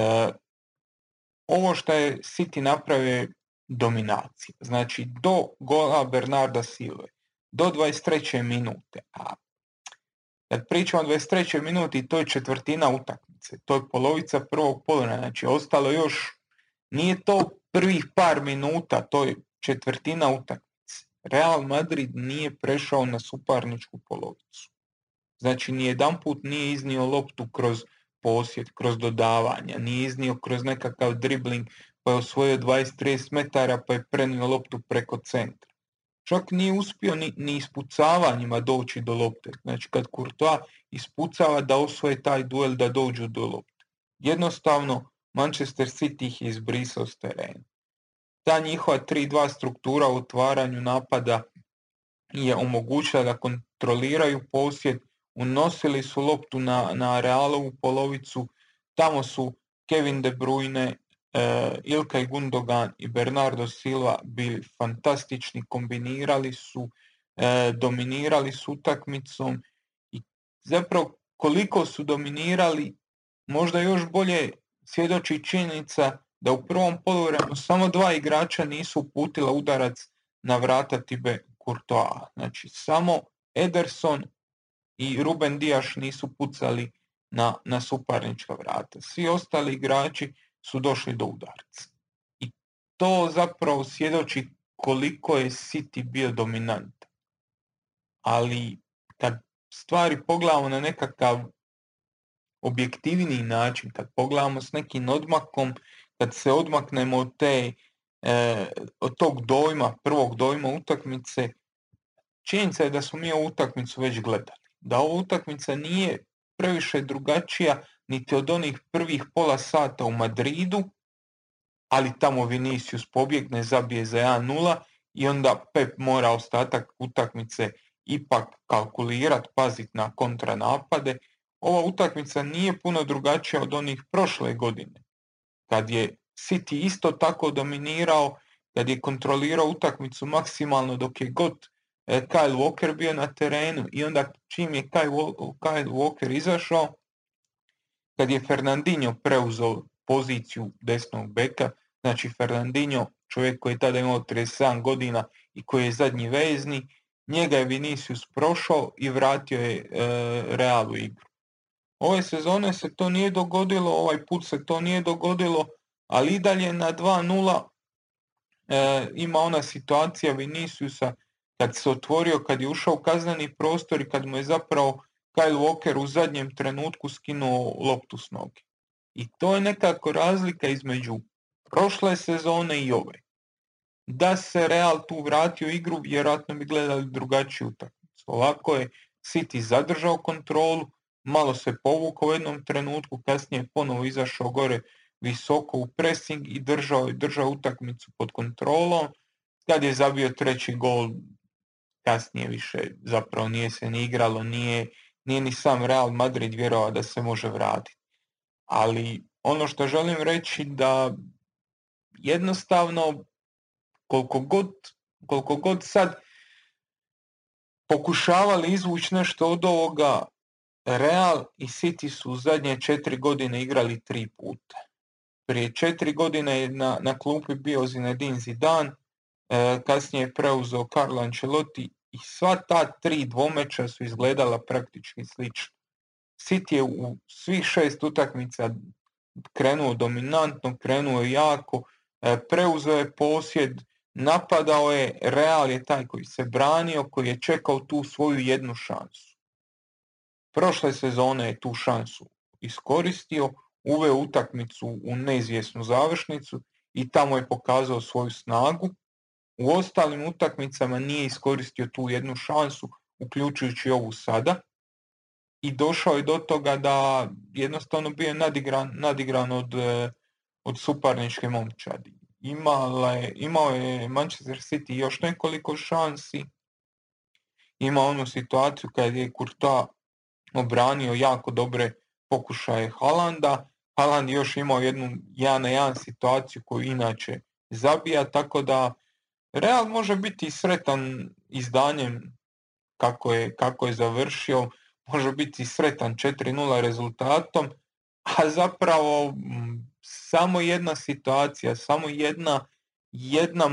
ovo što je City napravio dominacija. Znači do gola Bernarda Silve, do 23. minute. A kad pričamo o 23. minuti, to je četvrtina utakmice. To je polovica prvog polona. Znači ostalo još, nije to prvih par minuta, to je četvrtina utakmice. Real Madrid nije prešao na suparničku polovicu. Znači, nijedan put nije iznio loptu kroz posjet, kroz dodavanja, nije iznio kroz nekakav dribling, pa je osvojio 23 metara, pa je prenio loptu preko centra. Čak nije uspio ni, ni ispucavanjima doći do lopte. Znači, kad Kurtoa ispucava da osvoje taj duel da dođu do lopte. Jednostavno, Manchester City ih je izbrisao s terena. Ta njihova 3-2 struktura u otvaranju napada je omogućila da kontroliraju posjed, unosili su loptu na, na Realovu polovicu, tamo su Kevin De Bruyne, e, Ilkay Gundogan i Bernardo Silva bili fantastični, kombinirali su, e, dominirali su utakmicom i zapravo koliko su dominirali, možda još bolje svjedoči činjenica da u prvom poluvremenu samo dva igrača nisu uputila udarac na vrata Tibe Courtois. Znači samo Ederson i Ruben Dijaš nisu pucali na, na suparnička vrata. Svi ostali igrači su došli do udarca. I to zapravo svjedoči koliko je City bio dominantan. Ali kad stvari pogledamo na nekakav objektivniji način, kad pogledamo s nekim odmakom, kad se odmaknemo od, te, e, od tog dojma, prvog dojma utakmice, činjenica je da smo mi ovu utakmicu već gledali. Da ova utakmica nije previše drugačija niti od onih prvih pola sata u Madridu, ali tamo Vinicius pobjegne, zabije za 1-0 i onda Pep mora ostatak utakmice ipak kalkulirati, paziti na kontranapade. Ova utakmica nije puno drugačija od onih prošle godine kad je City isto tako dominirao, kad je kontrolirao utakmicu maksimalno dok je god e, Kyle Walker bio na terenu i onda čim je Kyle Walker izašao, kad je Fernandinho preuzeo poziciju desnog beka, znači Fernandinho, čovjek koji je tada imao 37 godina i koji je zadnji vezni, njega je Vinicius prošao i vratio je e, Realu igru. Ove sezone se to nije dogodilo, ovaj put se to nije dogodilo, ali i dalje na 2-0 e, ima ona situacija Viniciusa kad se otvorio, kad je ušao u kazneni prostor i kad mu je zapravo Kyle Walker u zadnjem trenutku skinuo loptu s noge. I to je nekako razlika između prošle sezone i ove. Da se Real tu vratio igru, vjerojatno bi gledali drugačiju utakmicu. Ovako je City zadržao kontrolu, malo se povukao u jednom trenutku, kasnije ponovo izašao gore visoko u pressing i držao, držao utakmicu pod kontrolom. Kad je zabio treći gol, kasnije više zapravo nije se ni igralo, nije, nije ni sam Real Madrid vjerovao da se može vratiti. Ali ono što želim reći da jednostavno koliko god, koliko god sad pokušavali izvući nešto od ovoga, Real i City su u zadnje četiri godine igrali tri puta. Prije četiri godine je na, na klupi bio Zinedine Zidane, e, kasnije je preuzeo Carlo Ancelotti i sva ta tri dvomeća su izgledala praktički slično. City je u svih šest utakmica krenuo dominantno, krenuo jako, e, preuzeo je posjed, napadao je, Real je taj koji se branio, koji je čekao tu svoju jednu šansu. Prošle sezone je tu šansu iskoristio, uveo utakmicu u neizvjesnu završnicu i tamo je pokazao svoju snagu. U ostalim utakmicama nije iskoristio tu jednu šansu, uključujući ovu sada. I došao je do toga da jednostavno bio nadigran, nadigran od, e, od suparničke momčadi. Imala je, imao je Manchester City još nekoliko šansi. Ima onu situaciju kad je Kurta obranio jako dobre pokušaje Halanda. Haland još imao jednu jedan na jedan situaciju koju inače zabija, tako da Real može biti sretan izdanjem kako je, kako je završio, može biti sretan 4-0 rezultatom, a zapravo samo jedna situacija, samo jedna, jedna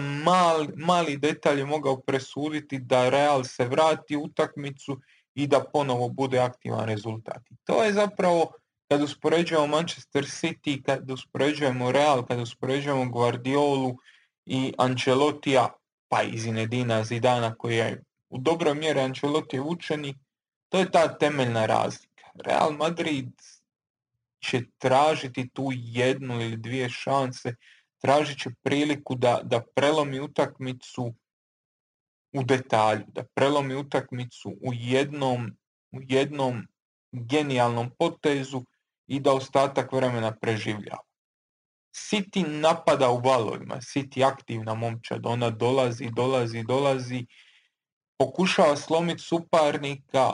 mali detalj je mogao presuditi da Real se vrati u utakmicu i da ponovo bude aktivan rezultat. to je zapravo, kad uspoređujemo Manchester City, kad uspoređujemo Real, kad uspoređujemo Guardiolu i Ancelotija, pa i Zinedina Zidana koji je u dobroj mjeri Ančeloti učeni, to je ta temeljna razlika. Real Madrid će tražiti tu jednu ili dvije šanse, tražit će priliku da, da prelomi utakmicu u detalju, da prelomi utakmicu u jednom, u jednom genijalnom potezu i da ostatak vremena preživljava. City napada u valovima, City aktivna momčad, ona dolazi, dolazi, dolazi, pokušava slomiti suparnika,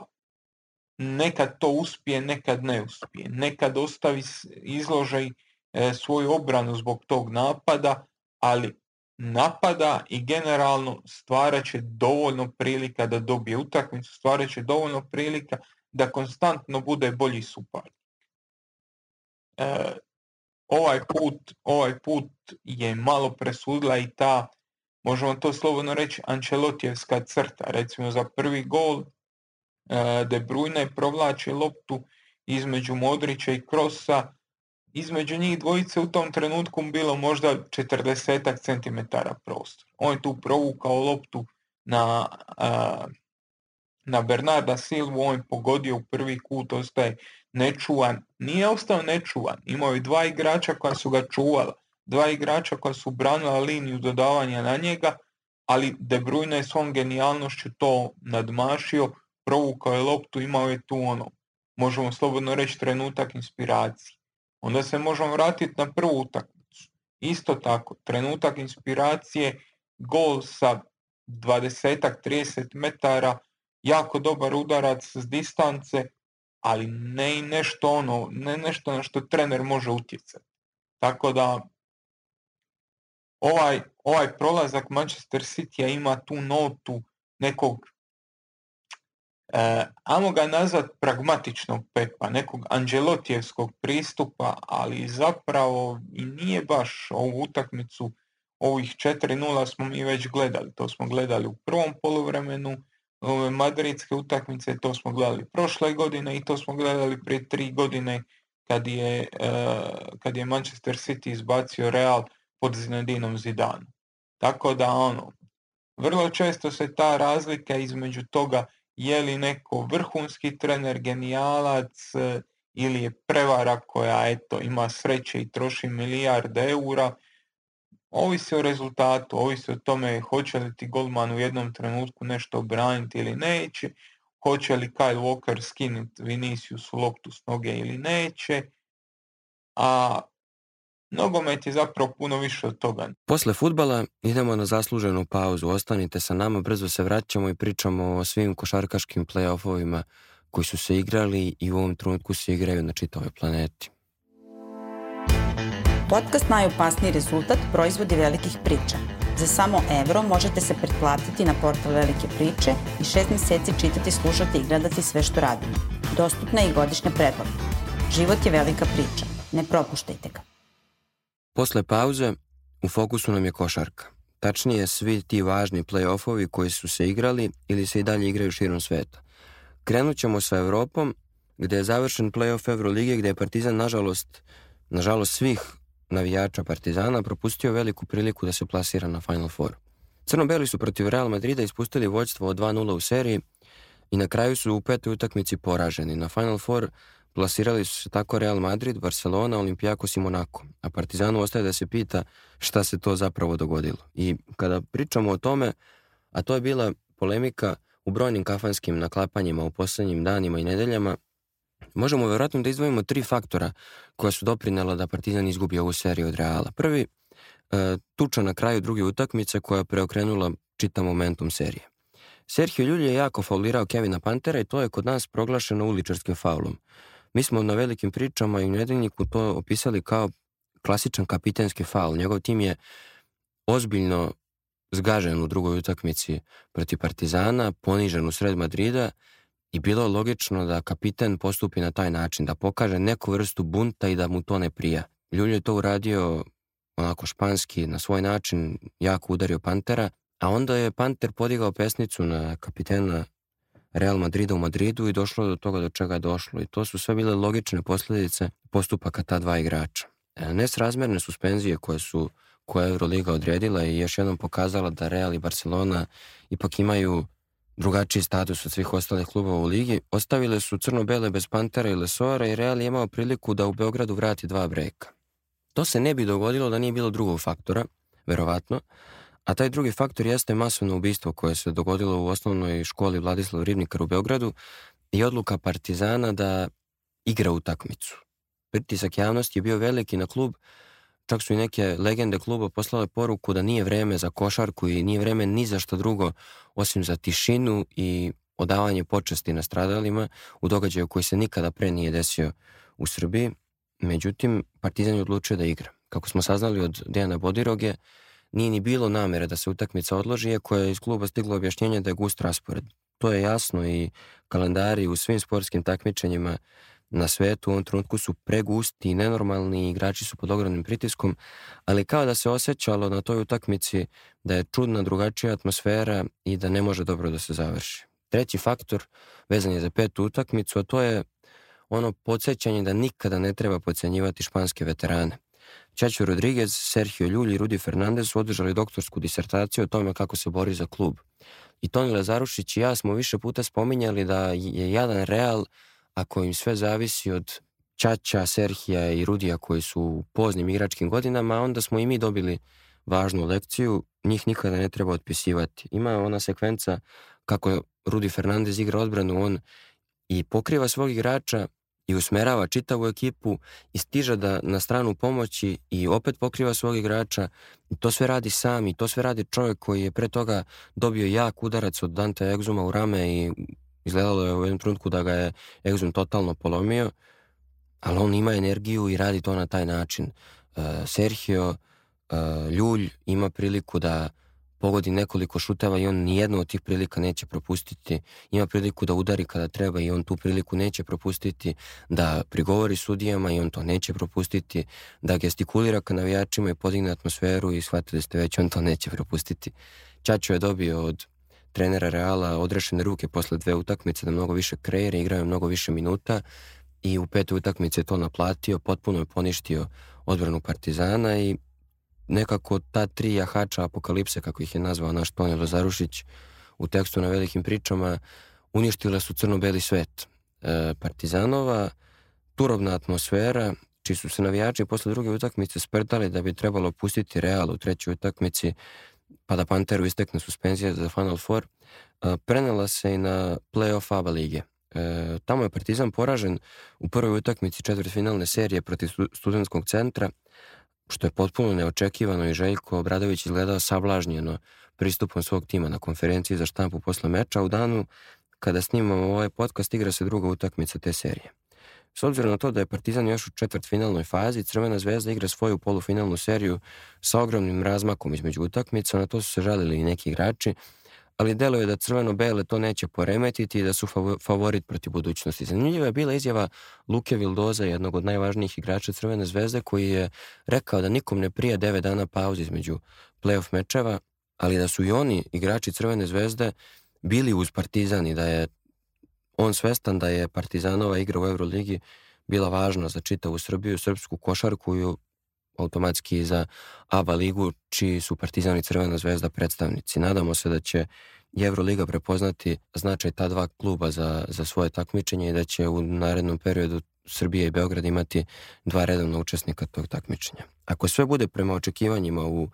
nekad to uspije, nekad ne uspije, nekad ostavi izložaj e, svoju obranu zbog tog napada, ali napada i generalno stvarat će dovoljno prilika da dobije utakmicu, stvarat će dovoljno prilika da konstantno bude bolji supar. E, ovaj, put, ovaj put je malo presudila i ta, možemo to slobodno reći, Ancelotijevska crta. Recimo za prvi gol e, De Bruyne provlači loptu između Modrića i Krosa, između njih dvojice u tom trenutku bilo možda 40 cm prostor. On je tu provukao loptu na, na Bernarda Silvu, on je pogodio u prvi kut, ostaje nečuvan. Nije ostao nečuvan, imao je dva igrača koja su ga čuvala, dva igrača koja su branila liniju dodavanja na njega, ali De Bruyne je svom genijalnošću to nadmašio, provukao je loptu, imao je tu ono, možemo slobodno reći, trenutak inspiracije. Onda se možemo vratiti na prvu utakmicu. Isto tako, trenutak inspiracije, gol sa 20-30 metara, jako dobar udarac s distance, ali ne i nešto ono, ne nešto na što trener može utjecati. Tako da ovaj, ovaj prolazak Manchester City ima tu notu nekog E, amo ga nazvat pragmatičnog Pepa, nekog anđelotijevskog pristupa, ali zapravo i nije baš ovu utakmicu ovih 4-0 smo mi već gledali. To smo gledali u prvom poluvremenu ove madridske utakmice, to smo gledali prošle godine i to smo gledali prije tri godine kad je, e, kad je Manchester City izbacio Real pod Zinedinom Zidanu. Tako da ono, vrlo često se ta razlika između toga je li neko vrhunski trener, genijalac e, ili je prevara koja eto, ima sreće i troši milijarde eura, ovisi o rezultatu, ovisi o tome hoće li ti Goldman u jednom trenutku nešto braniti ili neće, hoće li Kyle Walker skinuti Vinicius loptu s noge ili neće, a Nogomet je zapravo puno više od toga. Posle futbala idemo na zasluženu pauzu. Ostanite sa nama, brzo se vraćamo i pričamo o svim košarkaškim playoffovima koji su se igrali i u ovom trenutku se igraju na čitavoj planeti. Podcast Najopasniji rezultat proizvodi velikih priča. Za samo evro možete se pretplatiti na portal Velike priče i šest mjeseci čitati, slušati i gledati sve što radimo. Dostupna je i godišnja pretplata. Život je velika priča. Ne propuštajte ga. Posle pauze u fokusu nam je košarka. Tačnije svi ti važni play koji su se igrali ili se i dalje igraju širom sveta. Krenut ćemo sa Europom gdje je završen play-off Euroligije gdje je Partizan nažalost, nažalost svih navijača Partizana propustio veliku priliku da se plasira na Final Four. Crno-beli su protiv Real Madrida ispustili vođstvo od 2-0 u seriji i na kraju su u petoj utakmici poraženi. Na Final Four Plasirali su se tako Real Madrid, Barcelona, Olimpijakos i Monako, a Partizanu ostaje da se pita šta se to zapravo dogodilo. I kada pričamo o tome, a to je bila polemika u brojnim kafanskim naklapanjima u posljednjim danima i nedeljama, možemo vjerojatno da izdvojimo tri faktora koja su doprinela da Partizan izgubi ovu seriju od Reala. Prvi, e, tuča na kraju druge utakmice koja je preokrenula čita momentum serije. Sergio Ljulje je jako faulirao Kevina Pantera i to je kod nas proglašeno uličarskim faulom. Mi smo na velikim pričama i u nedeljniku to opisali kao klasičan kapitenski faul. Njegov tim je ozbiljno zgažen u drugoj utakmici protiv Partizana, ponižen u sred Madrida i bilo je logično da kapiten postupi na taj način, da pokaže neku vrstu bunta i da mu to ne prija. Ljulj je to uradio onako španski, na svoj način, jako udario Pantera, a onda je Panter podigao pesnicu na kapitena Real Madrida u Madridu i došlo do toga do čega je došlo. I to su sve bile logične posljedice postupaka ta dva igrača. E, Nesrazmerne suspenzije koje su koja je Euroliga odredila i još jednom pokazala da Real i Barcelona ipak imaju drugačiji status od svih ostalih klubova u ligi, ostavile su crno-bele bez Pantera i Lesora i Real je imao priliku da u Beogradu vrati dva breka. To se ne bi dogodilo da nije bilo drugog faktora, verovatno, a taj drugi faktor jeste masovno ubistvo koje se dogodilo u osnovnoj školi Vladislav Ribnikar u Beogradu i odluka Partizana da igra utakmicu. Pritisak javnosti je bio veliki na klub, čak su i neke legende kluba poslale poruku da nije vreme za košarku i nije vreme ni za što drugo osim za tišinu i odavanje počesti na stradalima u događaju koji se nikada pre nije desio u Srbiji. Međutim, Partizan je odlučio da igra. Kako smo saznali od Dejana Bodiroge, nije ni bilo namere da se utakmica odloži, iako je iz kluba stiglo objašnjenje da je gust raspored. To je jasno i kalendari u svim sportskim takmičenjima na svetu u ovom trenutku su pregusti i nenormalni, igrači su pod ogromnim pritiskom, ali kao da se osjećalo na toj utakmici da je čudna drugačija atmosfera i da ne može dobro da se završi. Treći faktor vezan je za petu utakmicu, a to je ono podsjećanje da nikada ne treba podcjenjivati španske veterane. Čačo Rodriguez, Sergio Ljulj i Rudi Fernandez su održali doktorsku disertaciju o tome kako se bori za klub. I Toni Lazarušić i ja smo više puta spominjali da je jedan Real, ako im sve zavisi od Čača, Serhija i Rudija koji su u poznim igračkim godinama, a onda smo i mi dobili važnu lekciju, njih nikada ne treba otpisivati. Ima ona sekvenca kako Rudi Fernandez igra odbranu, on i pokriva svog igrača, i usmerava čitavu ekipu i stiže da na stranu pomoći i opet pokriva svog igrača. to sve radi sam i to sve radi čovjek koji je pre toga dobio jak udarac od Dante Egzuma u rame i izgledalo je u jednom trenutku da ga je Egzum totalno polomio, ali on ima energiju i radi to na taj način. E, Sergio e, Ljulj ima priliku da pogodi nekoliko šutava i on nijednu od tih prilika neće propustiti. Ima priliku da udari kada treba i on tu priliku neće propustiti, da prigovori sudijama i on to neće propustiti, da gestikulira ka navijačima i podigne atmosferu i shvatili da ste već, on to neće propustiti. Čačo je dobio od trenera Reala odrešene ruke posle dve utakmice da mnogo više kreira, igraju mnogo više minuta i u petoj utakmici je to naplatio, potpuno je poništio odbranu Partizana i nekako ta tri jahača apokalipse, kako ih je nazvao naš Tonja Lazarušić, u tekstu na velikim pričama, uništila su crno-beli svet. E, partizanova, turobna atmosfera, čiji su se navijači posle druge utakmice sprtali da bi trebalo pustiti Real u trećoj utakmici, pa da Panteru istekne suspenzija za Final Four, e, prenela se i na play-off ABA lige. E, tamo je Partizan poražen u prvoj utakmici četvrtfinalne serije protiv studentskog centra, što je potpuno neočekivano i Željko Obradović izgledao sablažnjeno pristupom svog tima na konferenciji za štampu posle meča u danu kada snimamo ovaj podcast igra se druga utakmica te serije. S obzirom na to da je Partizan još u četvrtfinalnoj fazi, Crvena zvezda igra svoju polufinalnu seriju sa ogromnim razmakom između utakmica, na to su se žalili i neki igrači, ali je da crveno-bele to neće poremetiti i da su favorit protiv budućnosti. Zanimljiva je bila izjava Luke Vildoza, jednog od najvažnijih igrača Crvene zvezde, koji je rekao da nikom ne prije 9 dana pauze između playoff mečeva, ali da su i oni, igrači Crvene zvezde, bili uz Partizan i da je on svestan da je Partizanova igra u Euroligi bila važna za čitavu Srbiju, srpsku košarku i automatski za ABA ligu, čiji su Partizani i Crvena zvezda predstavnici. Nadamo se da će Euroliga prepoznati značaj ta dva kluba za, za svoje takmičenje i da će u narednom periodu Srbije i Beograd imati dva redovna učesnika tog takmičenja. Ako sve bude prema očekivanjima u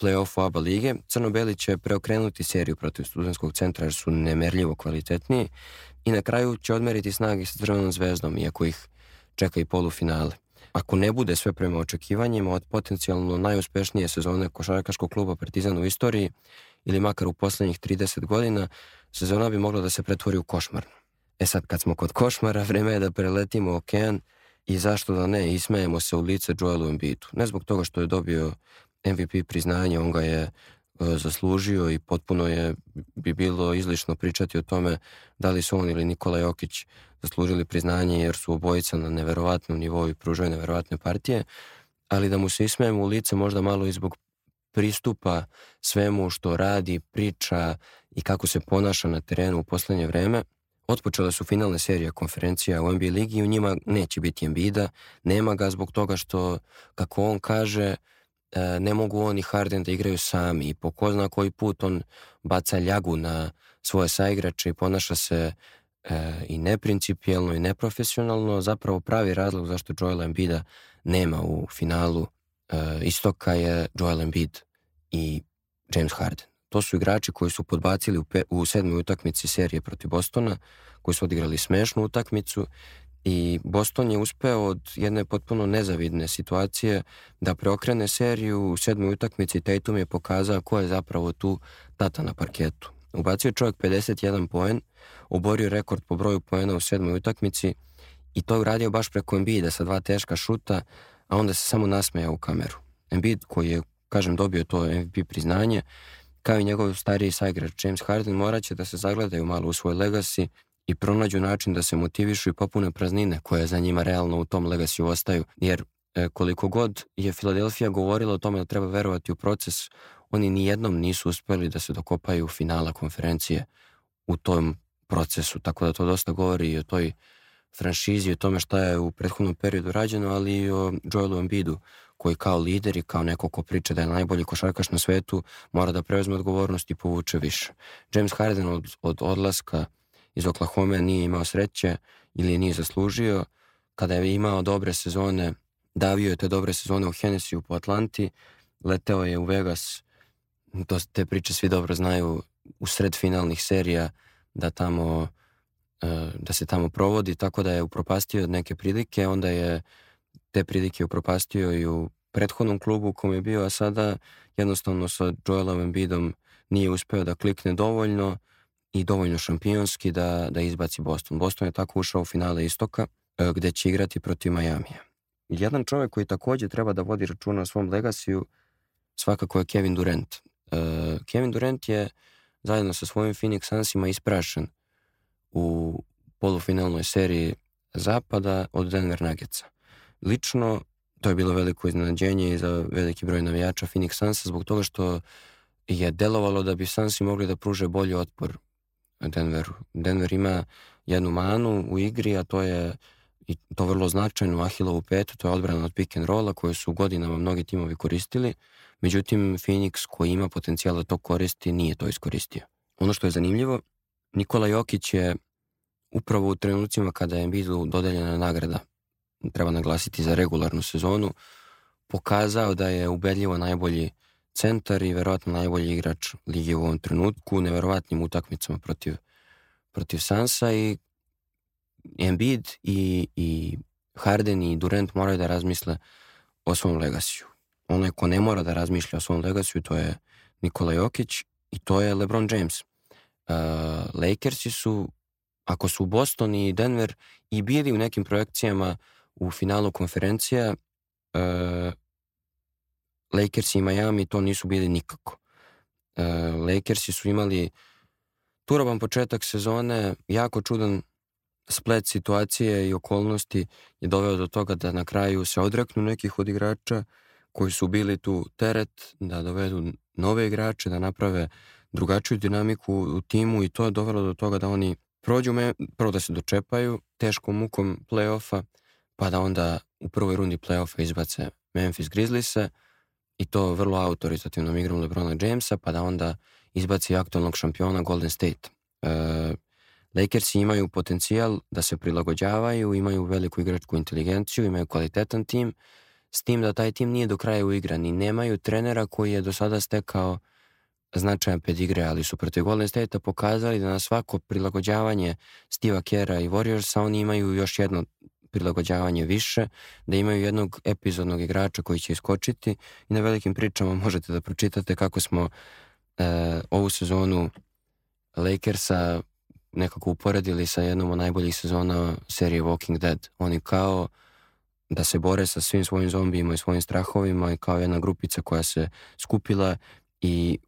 play-offu ABA lige, Crnobeli će preokrenuti seriju protiv Studenskog centra jer su nemerljivo kvalitetniji i na kraju će odmeriti snage sa Crvenom zvezdom, iako ih čeka i polufinale. Ako ne bude sve prema očekivanjima od potencijalno najuspješnije sezone košarkaškog kluba Partizan u istoriji ili makar u posljednjih 30 godina, sezona bi mogla da se pretvori u košmar. E sad kad smo kod košmara, vrijeme je da preletimo okean i zašto da ne, ismejemo se u lice Joelu Embiidu. Ne zbog toga što je dobio MVP priznanje, on ga je E, zaslužio i potpuno je bi bilo izlično pričati o tome da li su on ili Nikola Jokić zaslužili priznanje jer su obojica na neverovatnom nivou i pružaju neverovatne partije, ali da mu se ismejemo u lice možda malo i zbog pristupa svemu što radi, priča i kako se ponaša na terenu u posljednje vreme. Otpočele su finalne serije konferencija u NBA ligi i u njima neće biti Embiida. nema ga zbog toga što, kako on kaže, E, ne mogu oni Harden da igraju sami i po ko zna koji put on baca ljagu na svoje saigrače i ponaša se e, i neprincipijelno i neprofesionalno zapravo pravi razlog zašto Joel Bida nema u finalu e, istoka je Joel Embiid i James Harden. To su igrači koji su podbacili u, pe, u sedmoj utakmici serije protiv Bostona, koji su odigrali smešnu utakmicu i Boston je uspeo od jedne potpuno nezavidne situacije da preokrene seriju u sedmoj utakmici Tatum je pokazao ko je zapravo tu tata na parketu. Ubacio je čovjek 51 poen, oborio rekord po broju poena u sedmoj utakmici i to je uradio baš preko Embiida sa dva teška šuta, a onda se samo nasmeja u kameru. Embiid koji je, kažem, dobio to MVP priznanje, kao i njegov stariji saigrač James Harden morat će da se zagledaju malo u svoj legacy i pronađu način da se motivišu i popune praznine koje za njima realno u tom legasiju ostaju. Jer e, koliko god je Filadelfija govorila o tome da treba verovati u proces, oni nijednom nisu uspjeli da se dokopaju finala konferencije u tom procesu. Tako da to dosta govori i o toj franšizi, o tome šta je u prethodnom periodu rađeno, ali i o Joelu Embidu koji kao lider i kao neko ko priča da je najbolji košarkaš na svetu, mora da preuzme odgovornost i povuče više. James Harden od, od odlaska iz Oklahoma nije imao sreće ili nije zaslužio. Kada je imao dobre sezone, davio je te dobre sezone u Hennesey-u po Atlanti, leteo je u Vegas, to te priče svi dobro znaju, u sred finalnih serija da tamo e, da se tamo provodi, tako da je upropastio neke prilike, onda je te prilike upropastio i u prethodnom klubu u kom je bio, a sada jednostavno sa Joelom Embiidom nije uspeo da klikne dovoljno i dovoljno šampionski da, da izbaci Boston. Boston je tako ušao u finale Istoka e, gdje će igrati protiv Majamija. Jedan čovjek koji također treba da vodi računa o svom legasiju svakako je Kevin Durant. E, Kevin Durant je zajedno sa svojim Phoenix Sunsima isprašen u polufinalnoj seriji Zapada od Denver Nuggetsa. Lično, to je bilo veliko iznenađenje i za veliki broj navijača Phoenix Sunsa zbog toga što je delovalo da bi Sunsi mogli da pruže bolji otpor Denver. Denver ima jednu manu u igri, a to je i to vrlo značajno, Ahilovu petu, to je odbrana od pick and rolla koju su godinama mnogi timovi koristili, međutim Phoenix koji ima potencijal da to koristi nije to iskoristio. Ono što je zanimljivo, Nikola Jokić je upravo u trenucima kada je Embiidu dodeljena nagrada, treba naglasiti za regularnu sezonu, pokazao da je ubedljivo najbolji centar i verovatno najbolji igrač ligi u ovom trenutku u neverovatnim utakmicama protiv, protiv Sansa i Embiid i, i Harden i Durant moraju da razmisle o svom legasiju. Onaj ko ne mora da razmišlja o svom legasiju to je Nikola Jokić i to je LeBron James. E, Lakersi su, ako su Boston i Denver i bili u nekim projekcijama u finalu konferencija, e, Lakers i Miami to nisu bili nikako. E, su imali turoban početak sezone, jako čudan splet situacije i okolnosti je doveo do toga da na kraju se odreknu nekih od igrača koji su bili tu teret, da dovedu nove igrače, da naprave drugačiju dinamiku u timu i to je dovelo do toga da oni prođu, me, prvo da se dočepaju teškom mukom playoffa, pa da onda u prvoj rundi playoffa izbace Memphis Grizzliese, i to vrlo autorizativnom igrom Lebrona Jamesa, pa da onda izbaci aktualnog šampiona Golden State. E, Lakersi imaju potencijal da se prilagođavaju, imaju veliku igračku inteligenciju, imaju kvalitetan tim, s tim da taj tim nije do kraja uigran i nemaju trenera koji je do sada stekao značajan igre, ali su protiv Golden State pokazali da na svako prilagođavanje Steve'a Kera i Warriorsa oni imaju još jedno prilagođavanje više, da imaju jednog epizodnog igrača koji će iskočiti i na velikim pričama možete da pročitate kako smo e, ovu sezonu Lakersa nekako uporedili sa jednom od najboljih sezona serije Walking Dead. Oni kao da se bore sa svim svojim zombijima i svojim strahovima i kao jedna grupica koja se skupila i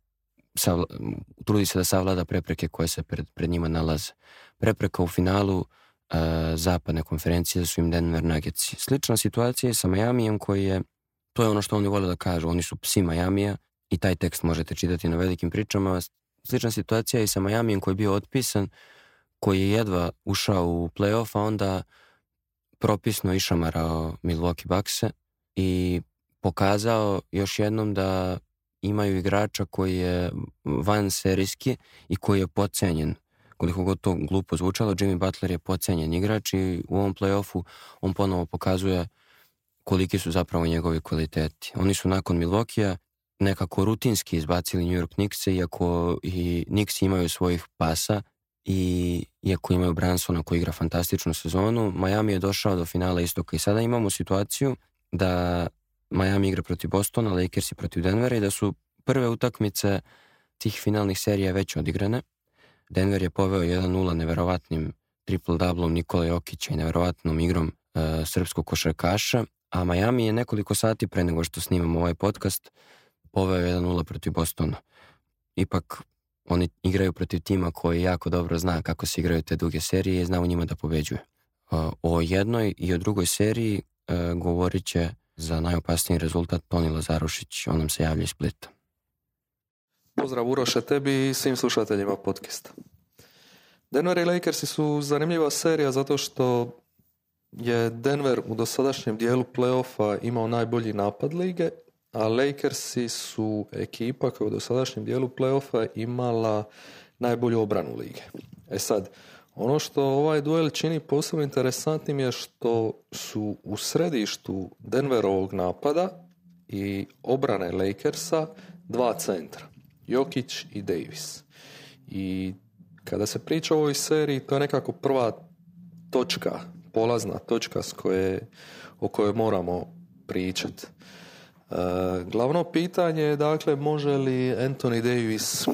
trudi se da savlada prepreke koje se pred, pred njima nalaze. Prepreka u finalu E, zapadne konferencije su im Denver Nuggets. Slična situacija je sa Majamijem koji je, to je ono što oni vole da kažu, oni su psi Majamija i taj tekst možete čitati na velikim pričama. Slična situacija je i sa Majamijem koji je bio otpisan, koji je jedva ušao u playoff, a onda propisno išamarao Milwaukee Bucks-e i pokazao još jednom da imaju igrača koji je van serijski i koji je pocenjen koliko god to glupo zvučalo, Jimmy Butler je pocenjen igrač i u ovom playoffu on ponovo pokazuje koliki su zapravo njegovi kvaliteti. Oni su nakon milokija nekako rutinski izbacili New York Knicks, iako i Knicks imaju svojih pasa i iako imaju Bransona koji igra fantastičnu sezonu, Miami je došao do finala istoka i sada imamo situaciju da Miami igra protiv Bostona, Lakers i protiv Denvera i da su prve utakmice tih finalnih serija već odigrane Denver je poveo 1-0 nevjerovatnim triple-doublom Nikola Jokića i nevjerovatnom igrom e, srpskog košarkaša, a Miami je nekoliko sati pre nego što snimamo ovaj podcast poveo 1-0 protiv Bostona. Ipak oni igraju protiv tima koji jako dobro zna kako se igraju te duge serije i zna u njima da pobeđuje. E, o jednoj i o drugoj seriji e, govorit će za najopasniji rezultat Toni Lazarušić, on nam se javlja iz Splita. Pozdrav Uroše tebi i svim slušateljima podcasta. Denver i Lakersi su zanimljiva serija zato što je Denver u dosadašnjem dijelu playoffa imao najbolji napad lige, a Lakersi su ekipa koja u dosadašnjem dijelu playoffa imala najbolju obranu lige. E sad, ono što ovaj duel čini posebno interesantnim je što su u središtu Denverovog napada i obrane Lakersa dva centra. Jokić i Davis. I kada se priča o ovoj seriji, to je nekako prva točka, polazna točka s koje, o kojoj moramo pričati. E, glavno pitanje je dakle može li Anthony Davis e,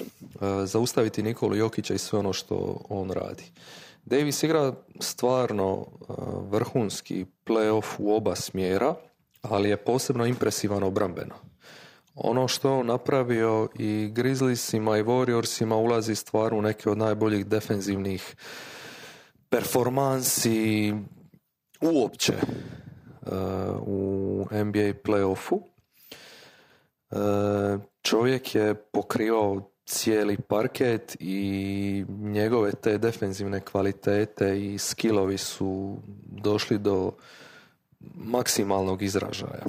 zaustaviti Nikolu Jokića i sve ono što on radi. Davis igra stvarno e, vrhunski playoff u oba smjera, ali je posebno impresivan obrambeno. Ono što je on napravio i Grizzliesima i Warriorsima ulazi stvar u neke od najboljih defenzivnih performansi uopće e, u NBA playoffu. E, čovjek je pokrivao cijeli parket i njegove te defenzivne kvalitete i skillovi su došli do maksimalnog izražaja.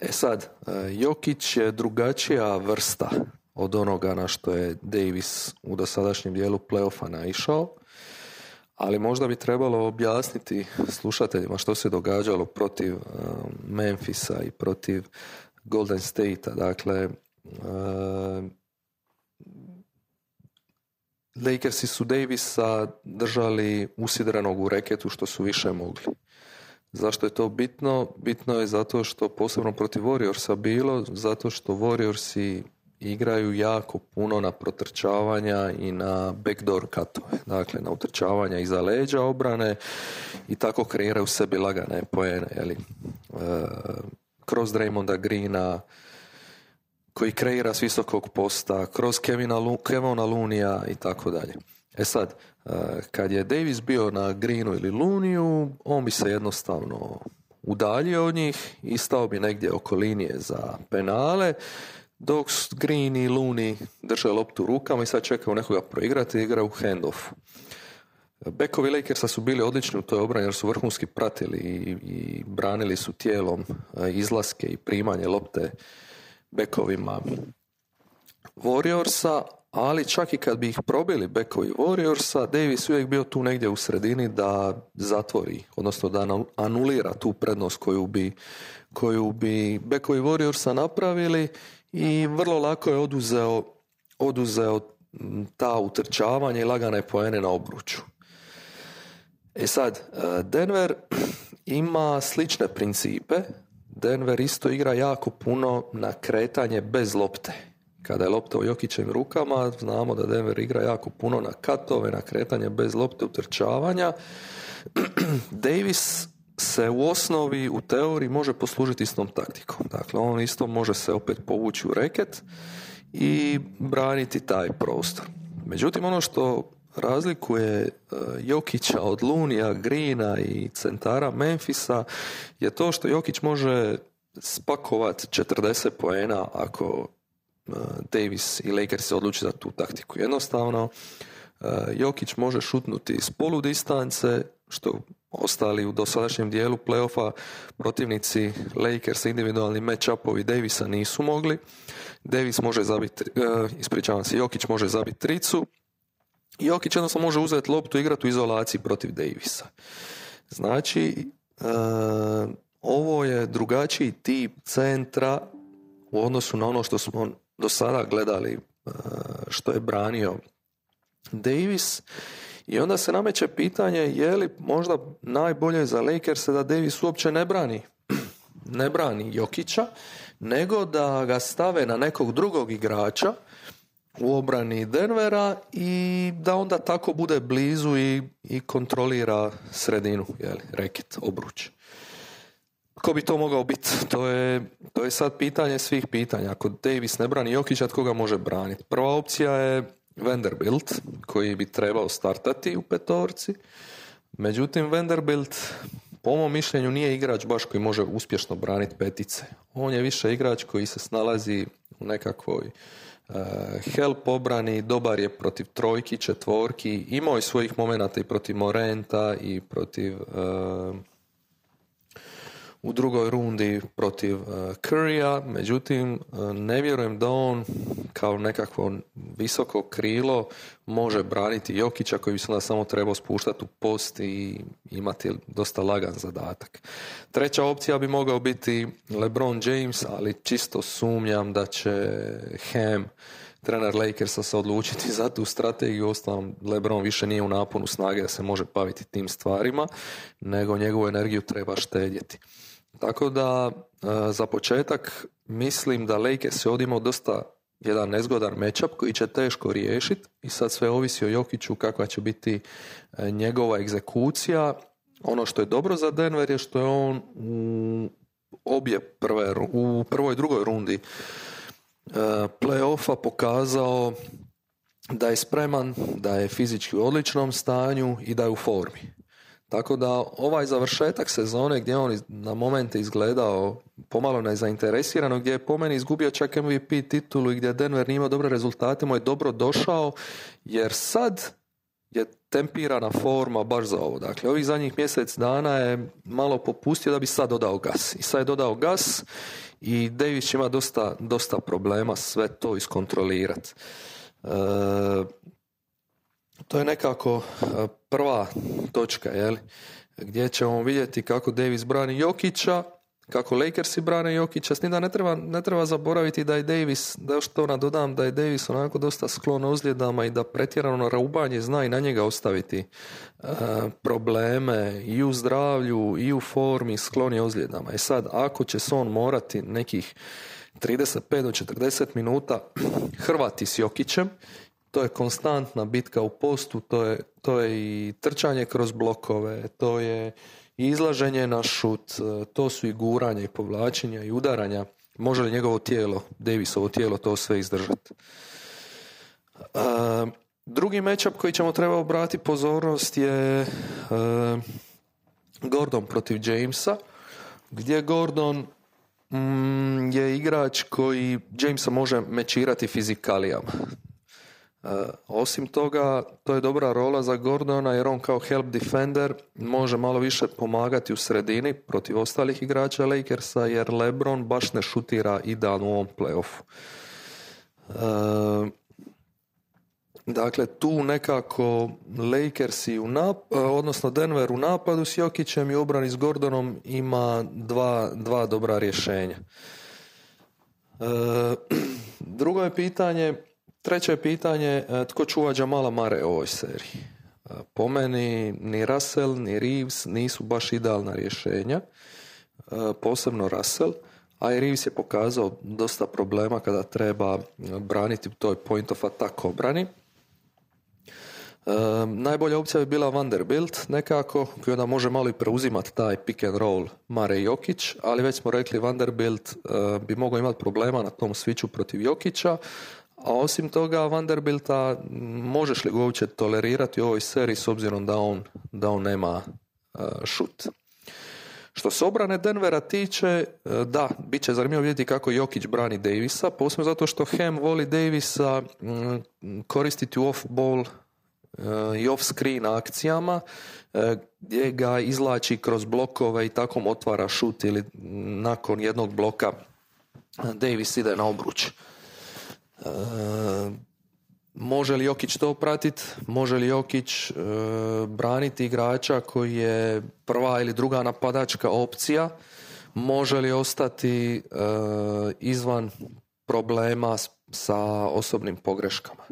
E sad, e, Jokić je drugačija vrsta od onoga na što je Davis u dosadašnjem dijelu playoffa naišao, ali možda bi trebalo objasniti slušateljima što se događalo protiv e, Memphisa i protiv Golden State-a. Dakle, e, Lakersi su Davisa držali usidrenog u reketu što su više mogli. Zašto je to bitno? Bitno je zato što posebno protiv Warriorsa bilo, zato što Warriorsi igraju jako puno na protrčavanja i na backdoor katove, dakle na utrčavanja iza leđa obrane i tako kreiraju sebi lagane poene. Jeli. E, kroz Draymonda Greena, koji kreira s visokog posta, kroz Kevina Kevona Lunija i tako dalje. E sad, e, kad je Davis bio na Greenu ili Luniju, on bi se jednostavno udaljio od njih i stao bi negdje oko linije za penale, dok Green i Luni drže loptu rukama i sad čekaju nekoga proigrati i igra u handoff. Bekovi Lakersa su bili odlični u toj obrani jer su vrhunski pratili i, i branili su tijelom e, izlaske i primanje lopte bekovima Warriorsa, ali čak i kad bi ih probili bekovi Warriorsa, Davis uvijek bio tu negdje u sredini da zatvori, odnosno da anulira tu prednost koju bi, koju bi bekovi Warriorsa napravili i vrlo lako je oduzeo, oduzeo ta utrčavanja i lagane poene na obruču. E sad, e, Denver [CLEARS THROAT] ima slične principe. Denver isto igra jako puno na kretanje bez lopte kada je lopta u Jokićevim rukama, znamo da Denver igra jako puno na katove, na kretanje bez lopte utrčavanja. [CLEARS THROAT] Davis se u osnovi, u teoriji, može poslužiti istom taktikom. Dakle, on isto može se opet povući u reket i braniti taj prostor. Međutim, ono što razlikuje e, Jokića od Lunija, Grina i centara Memfisa je to što Jokić može spakovati 40 poena ako Davis i Lakers se odlučili za tu taktiku. Jednostavno, e, Jokić može šutnuti iz polu distance, što ostali u dosadašnjem dijelu playoffa protivnici Lakers individualni matchupovi Davisa nisu mogli. Davis može zabiti, e, ispričavam se, Jokić može zabiti tricu. Jokić jednostavno može uzeti loptu i igrati u izolaciji protiv Davisa. Znači, e, ovo je drugačiji tip centra u odnosu na ono što smo do sada gledali e, što je branio Davis i onda se nameće pitanje je li možda najbolje za Lakers da Davis uopće ne brani ne brani Jokića nego da ga stave na nekog drugog igrača u obrani Denvera i da onda tako bude blizu i, i kontrolira sredinu, jeli, reket, obruč. Ko bi to mogao biti? To je, to je sad pitanje svih pitanja. Ako Davis ne brani Jokića, tko ga može braniti? Prva opcija je Vanderbilt, koji bi trebao startati u petorci. Međutim, Vanderbilt, po mom mišljenju, nije igrač baš koji može uspješno braniti petice. On je više igrač koji se snalazi u nekakvoj e, help obrani, dobar je protiv trojki, četvorki, imao je svojih momenata i protiv Morenta i protiv... E, u drugoj rundi protiv uh, međutim e, ne vjerujem da on kao nekakvo visoko krilo može braniti Jokića koji bi se onda samo trebao spuštati u post i imati dosta lagan zadatak. Treća opcija bi mogao biti LeBron James, ali čisto sumnjam da će Ham trener Lakersa se odlučiti za tu strategiju, ostalom Lebron više nije u naponu snage da se može baviti tim stvarima, nego njegovu energiju treba štedjeti. Tako da e, za početak mislim da Lakers se odimo dosta jedan nezgodan matchup koji će teško riješiti i sad sve ovisi o Jokiću kakva će biti e, njegova egzekucija. Ono što je dobro za Denver je što je on u obje prve, u prvoj i drugoj rundi e, playoffa pokazao da je spreman, da je fizički u odličnom stanju i da je u formi. Tako da ovaj završetak sezone gdje on na momente izgledao pomalo nezainteresirano, gdje je po meni izgubio čak MVP titulu i gdje Denver nije imao dobre rezultate, mu je dobro došao jer sad je tempirana forma baš za ovo. Dakle, ovih zadnjih mjesec dana je malo popustio da bi sad dodao gas. I sad je dodao gas i Davis ima dosta, dosta problema sve to iskontrolirati. E, to je nekako e, prva točka, jel? gdje ćemo vidjeti kako Davis brani Jokića, kako Lakersi brane Jokića, s tim da ne treba, ne treba zaboraviti da je Davis, da još to nadodam, da je Davis onako dosta sklon ozljedama i da pretjerano raubanje zna i na njega ostaviti e, probleme i u zdravlju i u formi sklon je ozljedama. I e sad, ako će se on morati nekih 35 do 40 minuta [CLEARS THROAT] hrvati s Jokićem to je konstantna bitka u postu, to je, to je i trčanje kroz blokove, to je i izlaženje na šut, e, to su i guranje i povlačenja i udaranja. Može li njegovo tijelo, Davisovo tijelo, to sve izdržati? E, drugi matchup koji ćemo treba obratiti pozornost je e, Gordon protiv Jamesa, gdje Gordon mm, je igrač koji Jamesa može mečirati fizikalijama. Eh, osim toga, to je dobra rola za Gordona jer on kao help defender može malo više pomagati u sredini protiv ostalih igrača Lakersa jer LeBron baš ne šutira i dan u ovom playoffu. Eh, dakle, tu nekako Lakersi u eh, odnosno Denver u napadu s Jokićem i obrani s Gordonom ima dva, dva dobra rješenja. [CLEARS THROAT] drugo je pitanje Treće pitanje, e, tko čuva Jamala Mare u ovoj seriji? E, po meni ni Russell, ni Reeves nisu baš idealna rješenja, e, posebno Russell, a i Reeves je pokazao dosta problema kada treba braniti toj point of attack obrani. najbolja opcija bi bila Vanderbilt nekako, koji onda može malo i preuzimati taj pick and roll Mare Jokić, ali već smo rekli Vanderbilt bi mogao imati problema na tom sviću protiv Jokića, a osim toga Vanderbilta možeš li ga uopće tolerirati u ovoj seriji s obzirom da on, da on nema e, šut. Što se obrane Denvera tiče, e, da, bit će zanimljivo vidjeti kako Jokić brani Davisa, posebno zato što Hem voli Davisa mm, koristiti u off-ball e, i off-screen akcijama gdje ga izlači kroz blokove i tako otvara šut ili mm, nakon jednog bloka Davis ide na obruč. E, može li Jokić to pratiti? Može li Jokić e, braniti igrača koji je prva ili druga napadačka opcija? Može li ostati e, izvan problema sa osobnim pogreškama?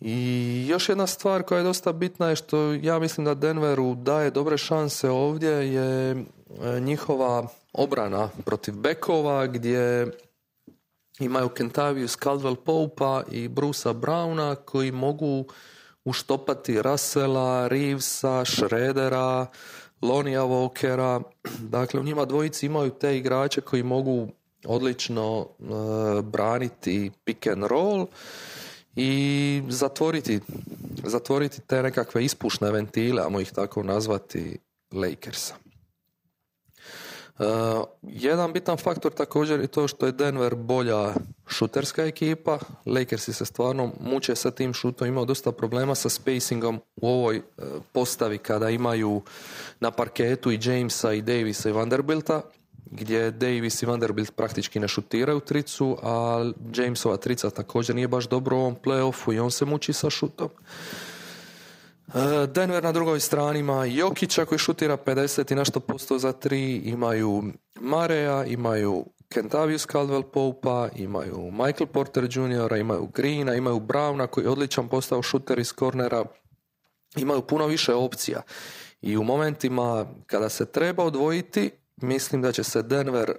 I još jedna stvar koja je dosta bitna je što ja mislim da Denveru daje dobre šanse ovdje je njihova obrana protiv bekova gdje imaju Kentaviju Caldwell Poupa i Brusa Brauna koji mogu uštopati Rasela, Reevesa, Šredera, Lonija Walkera. [CLEARS THROAT] Dakle, u njima dvojici imaju te igrače koji mogu odlično e, braniti pick and roll i zatvoriti, zatvoriti te nekakve ispušne ventile, ajmo ih tako nazvati, Lakersa. E, jedan bitan faktor također je to što je Denver bolja šuterska ekipa. Lakersi se stvarno muče sa tim šutom. Imao dosta problema sa spacingom u ovoj e, postavi kada imaju na parketu i Jamesa i Davisa i Vanderbilta gdje Davis i Vanderbilt praktički ne šutiraju tricu, a Jamesova trica također nije baš dobro u ovom playoffu i on se muči sa šutom. E, Denver na drugoj strani ima Jokića koji šutira 50 i nešto posto za tri, imaju Mareja, imaju Kentavius Caldwell Popa, imaju Michael Porter Jr., imaju Greena, imaju Browna koji je odličan postao šuter iz kornera, imaju puno više opcija i u momentima kada se treba odvojiti, mislim da će se Denver e,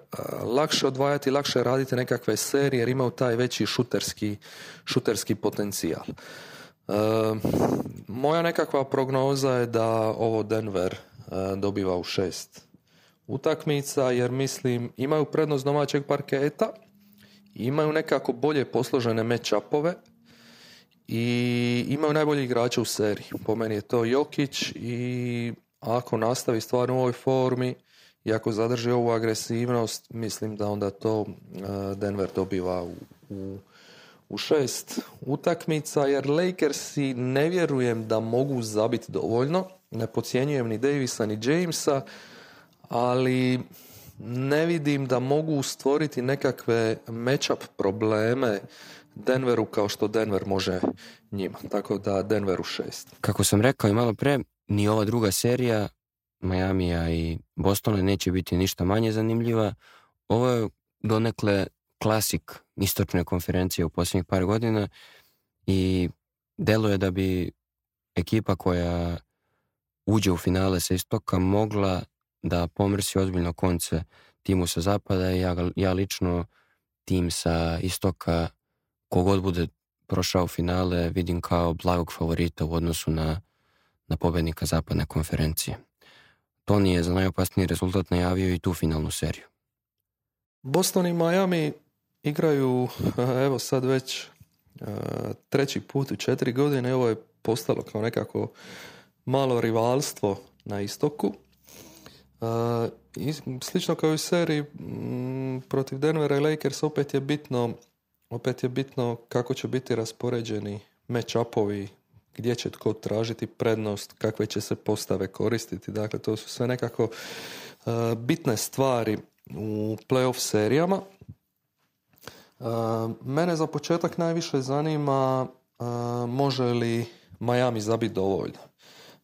lakše odvajati, lakše raditi nekakve serije jer imaju taj veći šuterski, šuterski potencijal moja nekakva prognoza je da ovo Denver e, dobiva u šest utakmica jer mislim imaju prednost domaćeg parketa, imaju nekako bolje posložene matchupove i imaju najbolji igrače u seriji. Po meni je to Jokić i ako nastavi stvarno u ovoj formi i ako zadrži ovu agresivnost, mislim da onda to e, Denver dobiva u, u u šest utakmica jer Lakersi ne vjerujem da mogu zabiti dovoljno. Ne pocijenjujem ni Davisa ni Jamesa, ali ne vidim da mogu stvoriti nekakve matchup probleme Denveru kao što Denver može njima. Tako da u šest. Kako sam rekao i malo pre, ni ova druga serija Majamija i Bostona neće biti ništa manje zanimljiva. Ovo je donekle klasik istočne konferencije u posljednjih par godina i deluje da bi ekipa koja uđe u finale sa istoka mogla da pomrsi ozbiljno konce timu sa zapada i ja, ja lično tim sa istoka kogod bude prošao finale vidim kao blagog favorita u odnosu na, na pobednika zapadne konferencije. To nije za najopasniji rezultat najavio i tu finalnu seriju. Boston i Miami igraju [LAUGHS] evo sad već e, treći put u četiri godine ovo je postalo kao nekako malo rivalstvo na istoku. E, slično kao i u seriji mm, protiv Denvera i Lakers opet je bitno opet je bitno kako će biti raspoređeni match gdje će tko tražiti prednost, kakve će se postave koristiti. Dakle, to su sve nekako e, bitne stvari u playoff serijama. E, mene za početak najviše zanima e, može li Miami zabiti dovoljno.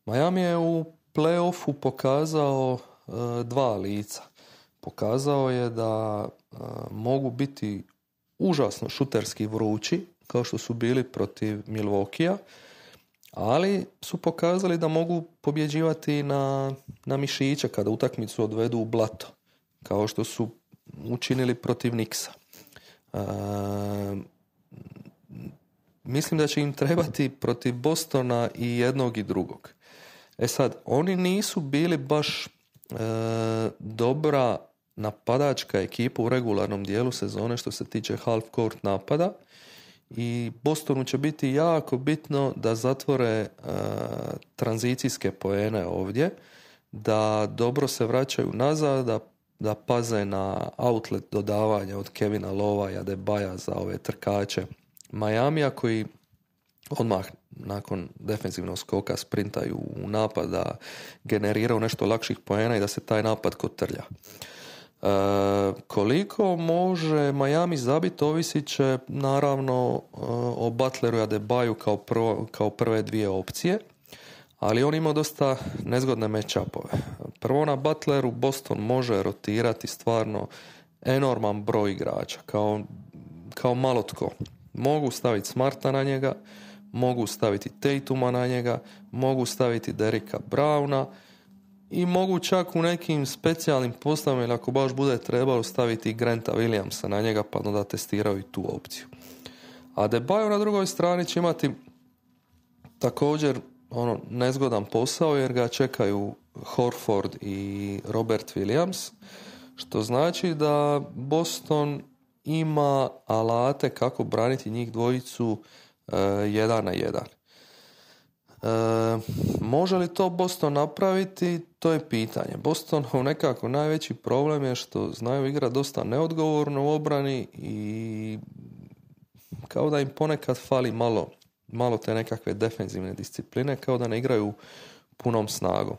Miami je u playoffu pokazao e, dva lica. Pokazao je da mogu biti užasno šuterski vrući, kao što su bili protiv Milvokija, ali su pokazali da mogu pobjeđivati na, na mišiće kada utakmicu odvedu u blato, kao što su učinili protiv Niksa. Ehm, mislim da će im trebati protiv Bostona i jednog i drugog. E sad, oni nisu bili baš e, dobra napadačka ekipa u regularnom dijelu sezone što se tiče half court napada i Bostonu će biti jako bitno da zatvore e, tranzicijske poene ovdje, da dobro se vraćaju nazad, da da paze na outlet dodavanja od Kevina Lova i Adebaja za ove trkače Majamija koji odmah nakon defensivnog skoka sprintaju u napad da generiraju nešto lakših poena i da se taj napad kotrlja. E, koliko može Miami zabiti ovisit će naravno e, o Butleru i Adebaju kao, kao prve dvije opcije ali on ima dosta nezgodne matchupove. Prvo na Butleru Boston može rotirati stvarno enorman broj igrača, kao, kao malo tko. Mogu staviti Smarta na njega, mogu staviti Tatuma na njega, mogu staviti Derika Brauna i mogu čak u nekim specijalnim postavima ili ako baš bude trebalo staviti Granta Williamsa na njega pa onda testiraju i tu opciju. A Debajo na drugoj strani će imati također ono nezgodan posao jer ga čekaju Horford i Robert Williams, što znači da Boston ima alate kako braniti njih dvojicu e, jedan na jedan. E, može li to Boston napraviti? To je pitanje. Boston [LAUGHS] nekako najveći problem je što znaju igra dosta neodgovorno u obrani i kao da im ponekad fali malo malo te nekakve defenzivne discipline kao da ne igraju punom snagom.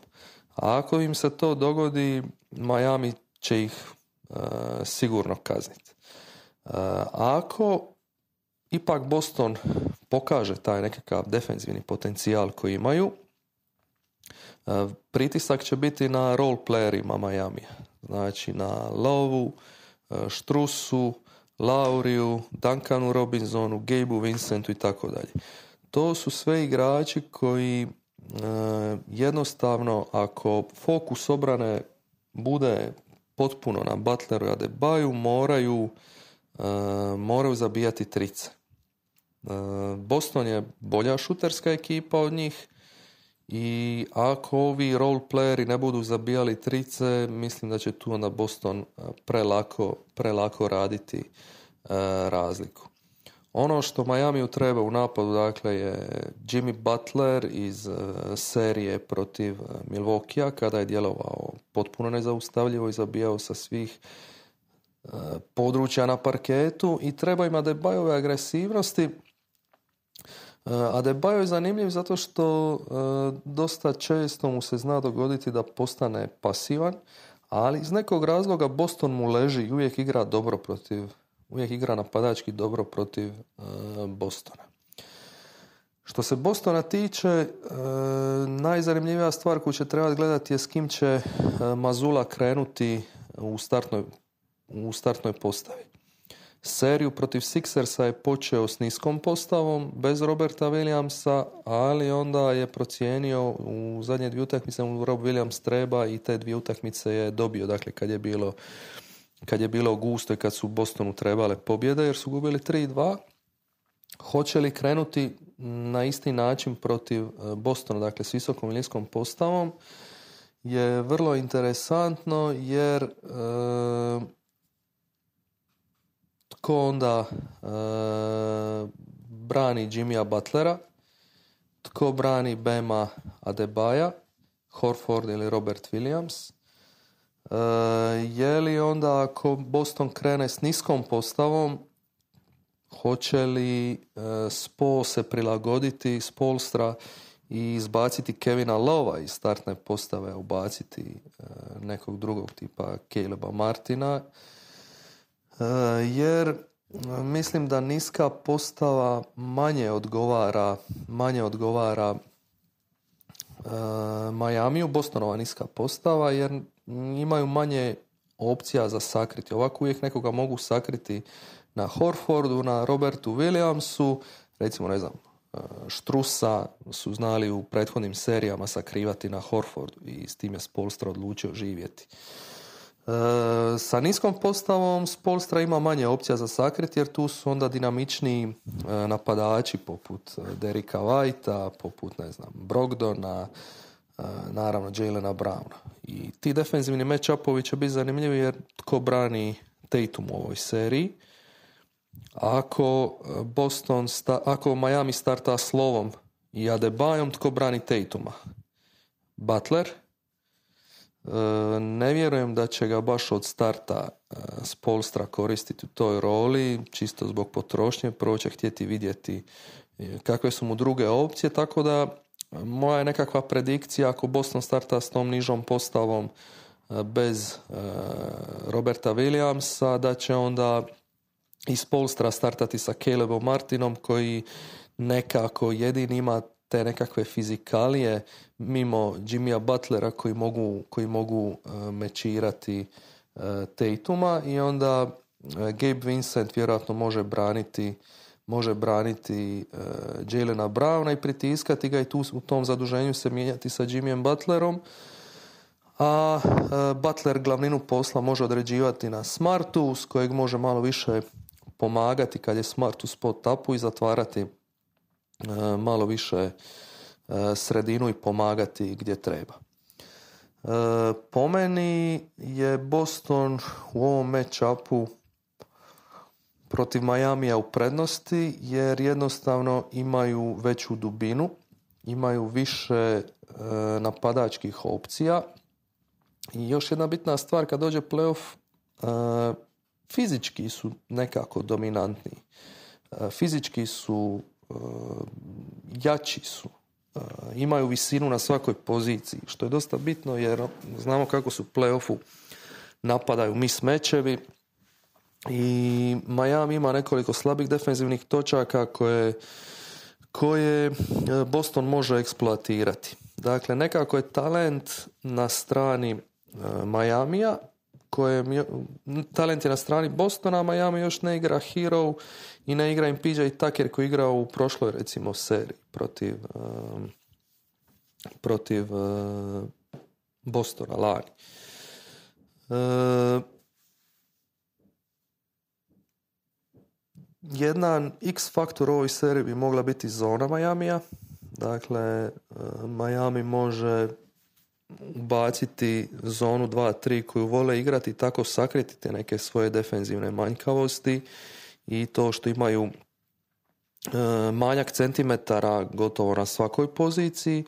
A ako im se to dogodi, Miami će ih e, sigurno kazniti. E, ako ipak Boston pokaže taj nekakav defenzivni potencijal koji imaju, e, pritisak će biti na role playerima Miami. Znači na Lovu, e, Štrusu, Lauriju, Duncanu Robinsonu, Gabe'u Vincentu i tako dalje to su sve igrači koji e, jednostavno ako fokus obrane bude potpuno na Butleru i Adebayu moraju, e, moraju zabijati trice. E, Boston je bolja šuterska ekipa od njih i ako ovi role playeri ne budu zabijali trice, mislim da će tu onda Boston prelako, prelako raditi razliku. Ono što Miami treba u napadu dakle, je Jimmy Butler iz e, serije protiv e, Milvokija kada je djelovao potpuno nezaustavljivo i zabijao sa svih e, područja na parketu i treba im Debajove agresivnosti. A Adebayo je zanimljiv zato što dosta često mu se zna dogoditi da postane pasivan, ali iz nekog razloga Boston mu leži i uvijek igra dobro protiv uvijek igra napadački dobro protiv e, Bostona. Što se Bostona tiče, e, najzanimljivija stvar koju će trebati gledati je s kim će e, Mazula krenuti u startnoj, u startnoj postavi. Seriju protiv Sixersa je počeo s niskom postavom, bez Roberta Williamsa, ali onda je procijenio u zadnje dvije utakmice mu Rob Williams treba i te dvije utakmice je dobio, dakle kad je bilo kad je bilo gusto i kad su Bostonu trebale pobjede jer su gubili 3-2. Hoće li krenuti na isti način protiv e, Bostona, dakle s visokom niskom postavom, je vrlo interesantno jer e, tko onda e, brani Jimmya Butlera, tko brani Bema Adebaja, Horford ili Robert Williams, E, je li onda ako Boston krene s niskom postavom, hoće li e, Spo se prilagoditi s Polstra i izbaciti Kevina Lova iz startne postave, ubaciti e, nekog drugog tipa Caleba Martina, jer mislim da niska postava manje odgovara, manje odgovara u Bostonova niska postava, jer imaju manje opcija za sakriti. Ovako uvijek nekoga mogu sakriti na Horfordu, na Robertu Williamsu, recimo ne znam, e, Štrusa su znali u prethodnim serijama sakrivati na Horfordu i s tim je Spolstra odlučio živjeti. E, sa niskom postavom Spolstra ima manje opcija za sakriti jer tu su onda dinamičniji e, napadači poput e, Derika Vajta, poput ne znam, Brogdona, naravno Jelena Browna. I ti defensivni matchupovi će biti zanimljivi jer tko brani Tatum u ovoj seriji. Ako, e, Boston ako Miami starta slovom i Adebayom, tko brani Tatuma? Butler. E, ne vjerujem da će ga baš od starta e, Spolstra koristiti u toj roli, čisto zbog potrošnje. Prvo će htjeti vidjeti kakve su mu druge opcije, tako da moja je nekakva predikcija ako Boston starta s tom nižom postavom e, bez e, Roberta Williamsa, da će onda iz Polstra startati sa Calebom Martinom koji nekako jedin ima te nekakve fizikalije mimo Jimmya Butlera koji mogu, koji mogu e, mečirati Tatuma i onda Gabe Vincent vjerojatno može braniti može braniti e, Jelena Browna i pritiskati ga i tu u tom zaduženju se mijenjati sa Jimmyem Butlerom. A e, Butler glavninu posla može određivati na Smartu s kojeg može malo više pomagati kad je Smart u spot tapu i zatvarati e, malo više sredinu i pomagati gdje treba. Po meni je Boston u ovom matchupu protiv Majamija u prednosti jer jednostavno imaju veću dubinu, imaju više e, napadačkih opcija. I još jedna bitna stvar kad dođe playoff, e, fizički su nekako dominantni. E, fizički su jači su. Imaju visinu na svakoj poziciji, što je dosta bitno jer znamo kako su playoffu napadaju mi smećevi, i Miami ima nekoliko slabih defensivnih točaka koje, koje e, Boston može eksploatirati. Dakle, nekako je talent na strani e, Majamija, koje, talent je na strani Bostona, a Miami još ne igra Hero i ne igra im PJ Tucker koji igra u prošloj recimo seriji protiv, e, protiv Bostona lani. Jedan X faktor u ovoj seriji bi mogla biti zona Majamija. Dakle, e, Miami može ubaciti zonu 2-3 koju vole igrati i tako sakriti te neke svoje defenzivne manjkavosti i to što imaju e, manjak centimetara gotovo na svakoj poziciji.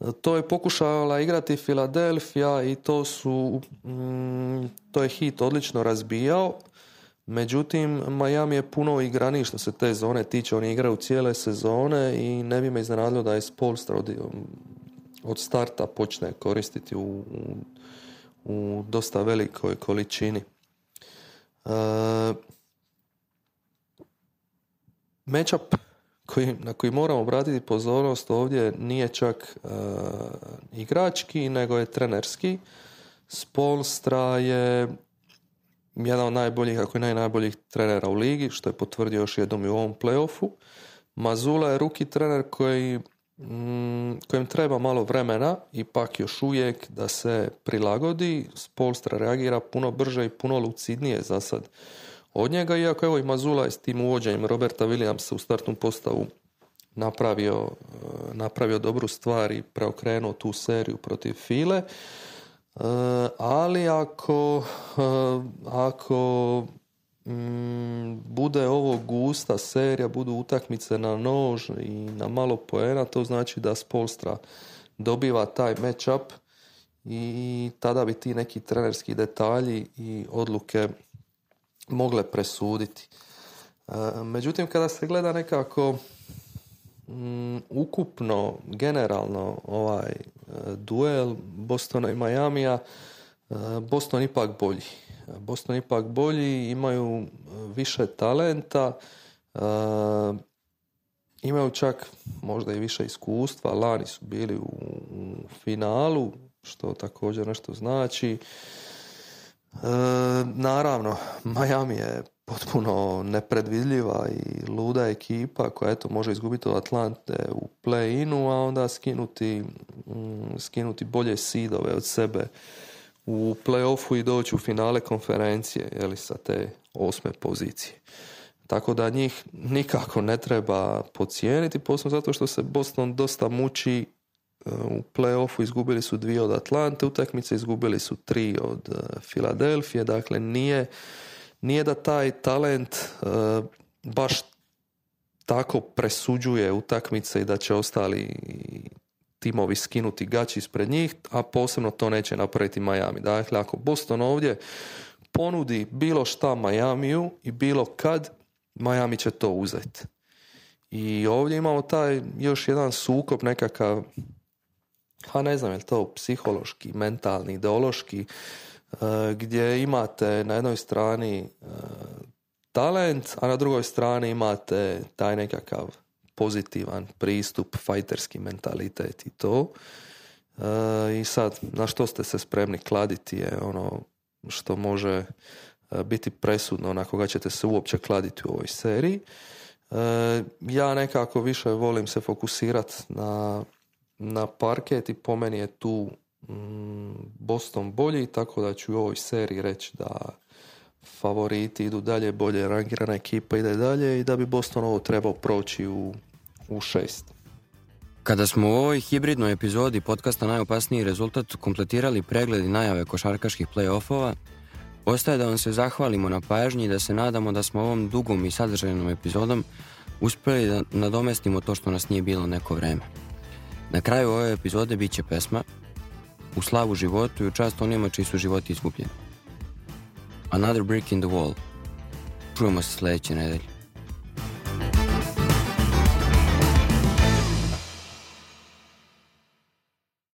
E, to je pokušala igrati Filadelfija i to su, mm, to je hit odlično razbijao Međutim, Miami je puno igrani što se te zone tiče, oni igraju cijele sezone i ne bi me iznenadilo da je Spolstra od, od starta počne koristiti u, dosta velikoj količini. E, na koji moramo obratiti pozornost ovdje nije čak e, igrački, nego je trenerski. Spolstra je jedan od najboljih, ako i najboljih trenera u ligi, što je potvrdio još jednom i u ovom playoffu. Mazula je ruki trener koji, mm, kojem treba malo vremena, ipak još uvijek da se prilagodi. Spolstra reagira puno brže i puno lucidnije za sad od njega, iako evo i Mazula je s tim uvođenjem Roberta Williamsa u startnom postavu napravio, eh, napravio dobru stvar i preokrenuo tu seriju protiv File. Eh, ali ako, eh, ako mm, bude ovo gusta serija, budu utakmice na nož i na malo poena, to znači da Spolstra dobiva taj matchup i tada bi ti neki trenerski detalji i odluke mogle presuditi. Eh, međutim, kada se gleda nekako Mm, ukupno, generalno ovaj e, duel Bostona i Majamija, e, Boston ipak bolji. E, Boston ipak bolji, imaju više talenta, imaju čak možda i više iskustva. Lani su bili u finalu, što također nešto znači. E, naravno, Miami je potpuno nepredvidljiva i luda ekipa koja eto može izgubiti od Atlante u play-inu, a onda skinuti, mm, skinuti bolje sidove od sebe u play-offu i doći u finale konferencije jeli, sa te osme pozicije. Tako da njih nikako ne treba pocijeniti, posebno zato što se Boston dosta muči E, u playoffu izgubili su dvije od Atlante utakmice, izgubili su tri od e, Filadelfije, dakle nije, nije da taj talent e, baš tako presuđuje utakmice i da će ostali timovi skinuti gaći ispred njih, a posebno to neće napraviti Miami. Dakle, ako Boston ovdje ponudi bilo šta Majamiju i bilo kad, Miami će to uzeti. I ovdje imamo taj još jedan sukob nekakav ha ne znam je li to psihološki, mentalni, ideološki, e, gdje imate na jednoj strani e, talent, a na drugoj strani imate taj nekakav pozitivan pristup, fajterski mentalitet i to. E, I sad, na što ste se spremni kladiti je ono što može biti presudno na koga ćete se uopće kladiti u ovoj seriji. Ja nekako više volim se fokusirati na na parket i po meni je tu mm, Boston bolji, tako da ću u ovoj seriji reći da favoriti idu dalje, bolje rangirana ekipa ide dalje i da bi Boston ovo trebao proći u, u šest. Kada smo u ovoj hibridnoj epizodi podcasta Najopasniji rezultat kompletirali pregled i najave košarkaških playoffova, ostaje da vam se zahvalimo na pažnji i da se nadamo da smo ovom dugom i sadržajnom epizodom uspjeli da nadomestimo to što nas nije bilo neko vrijeme. Na kraju ove epizode bit će pesma U slavu životu i u čast onima čiji su životi izgubljeni. Another Brick in the Wall. Čujemo se sljedeće nedelje.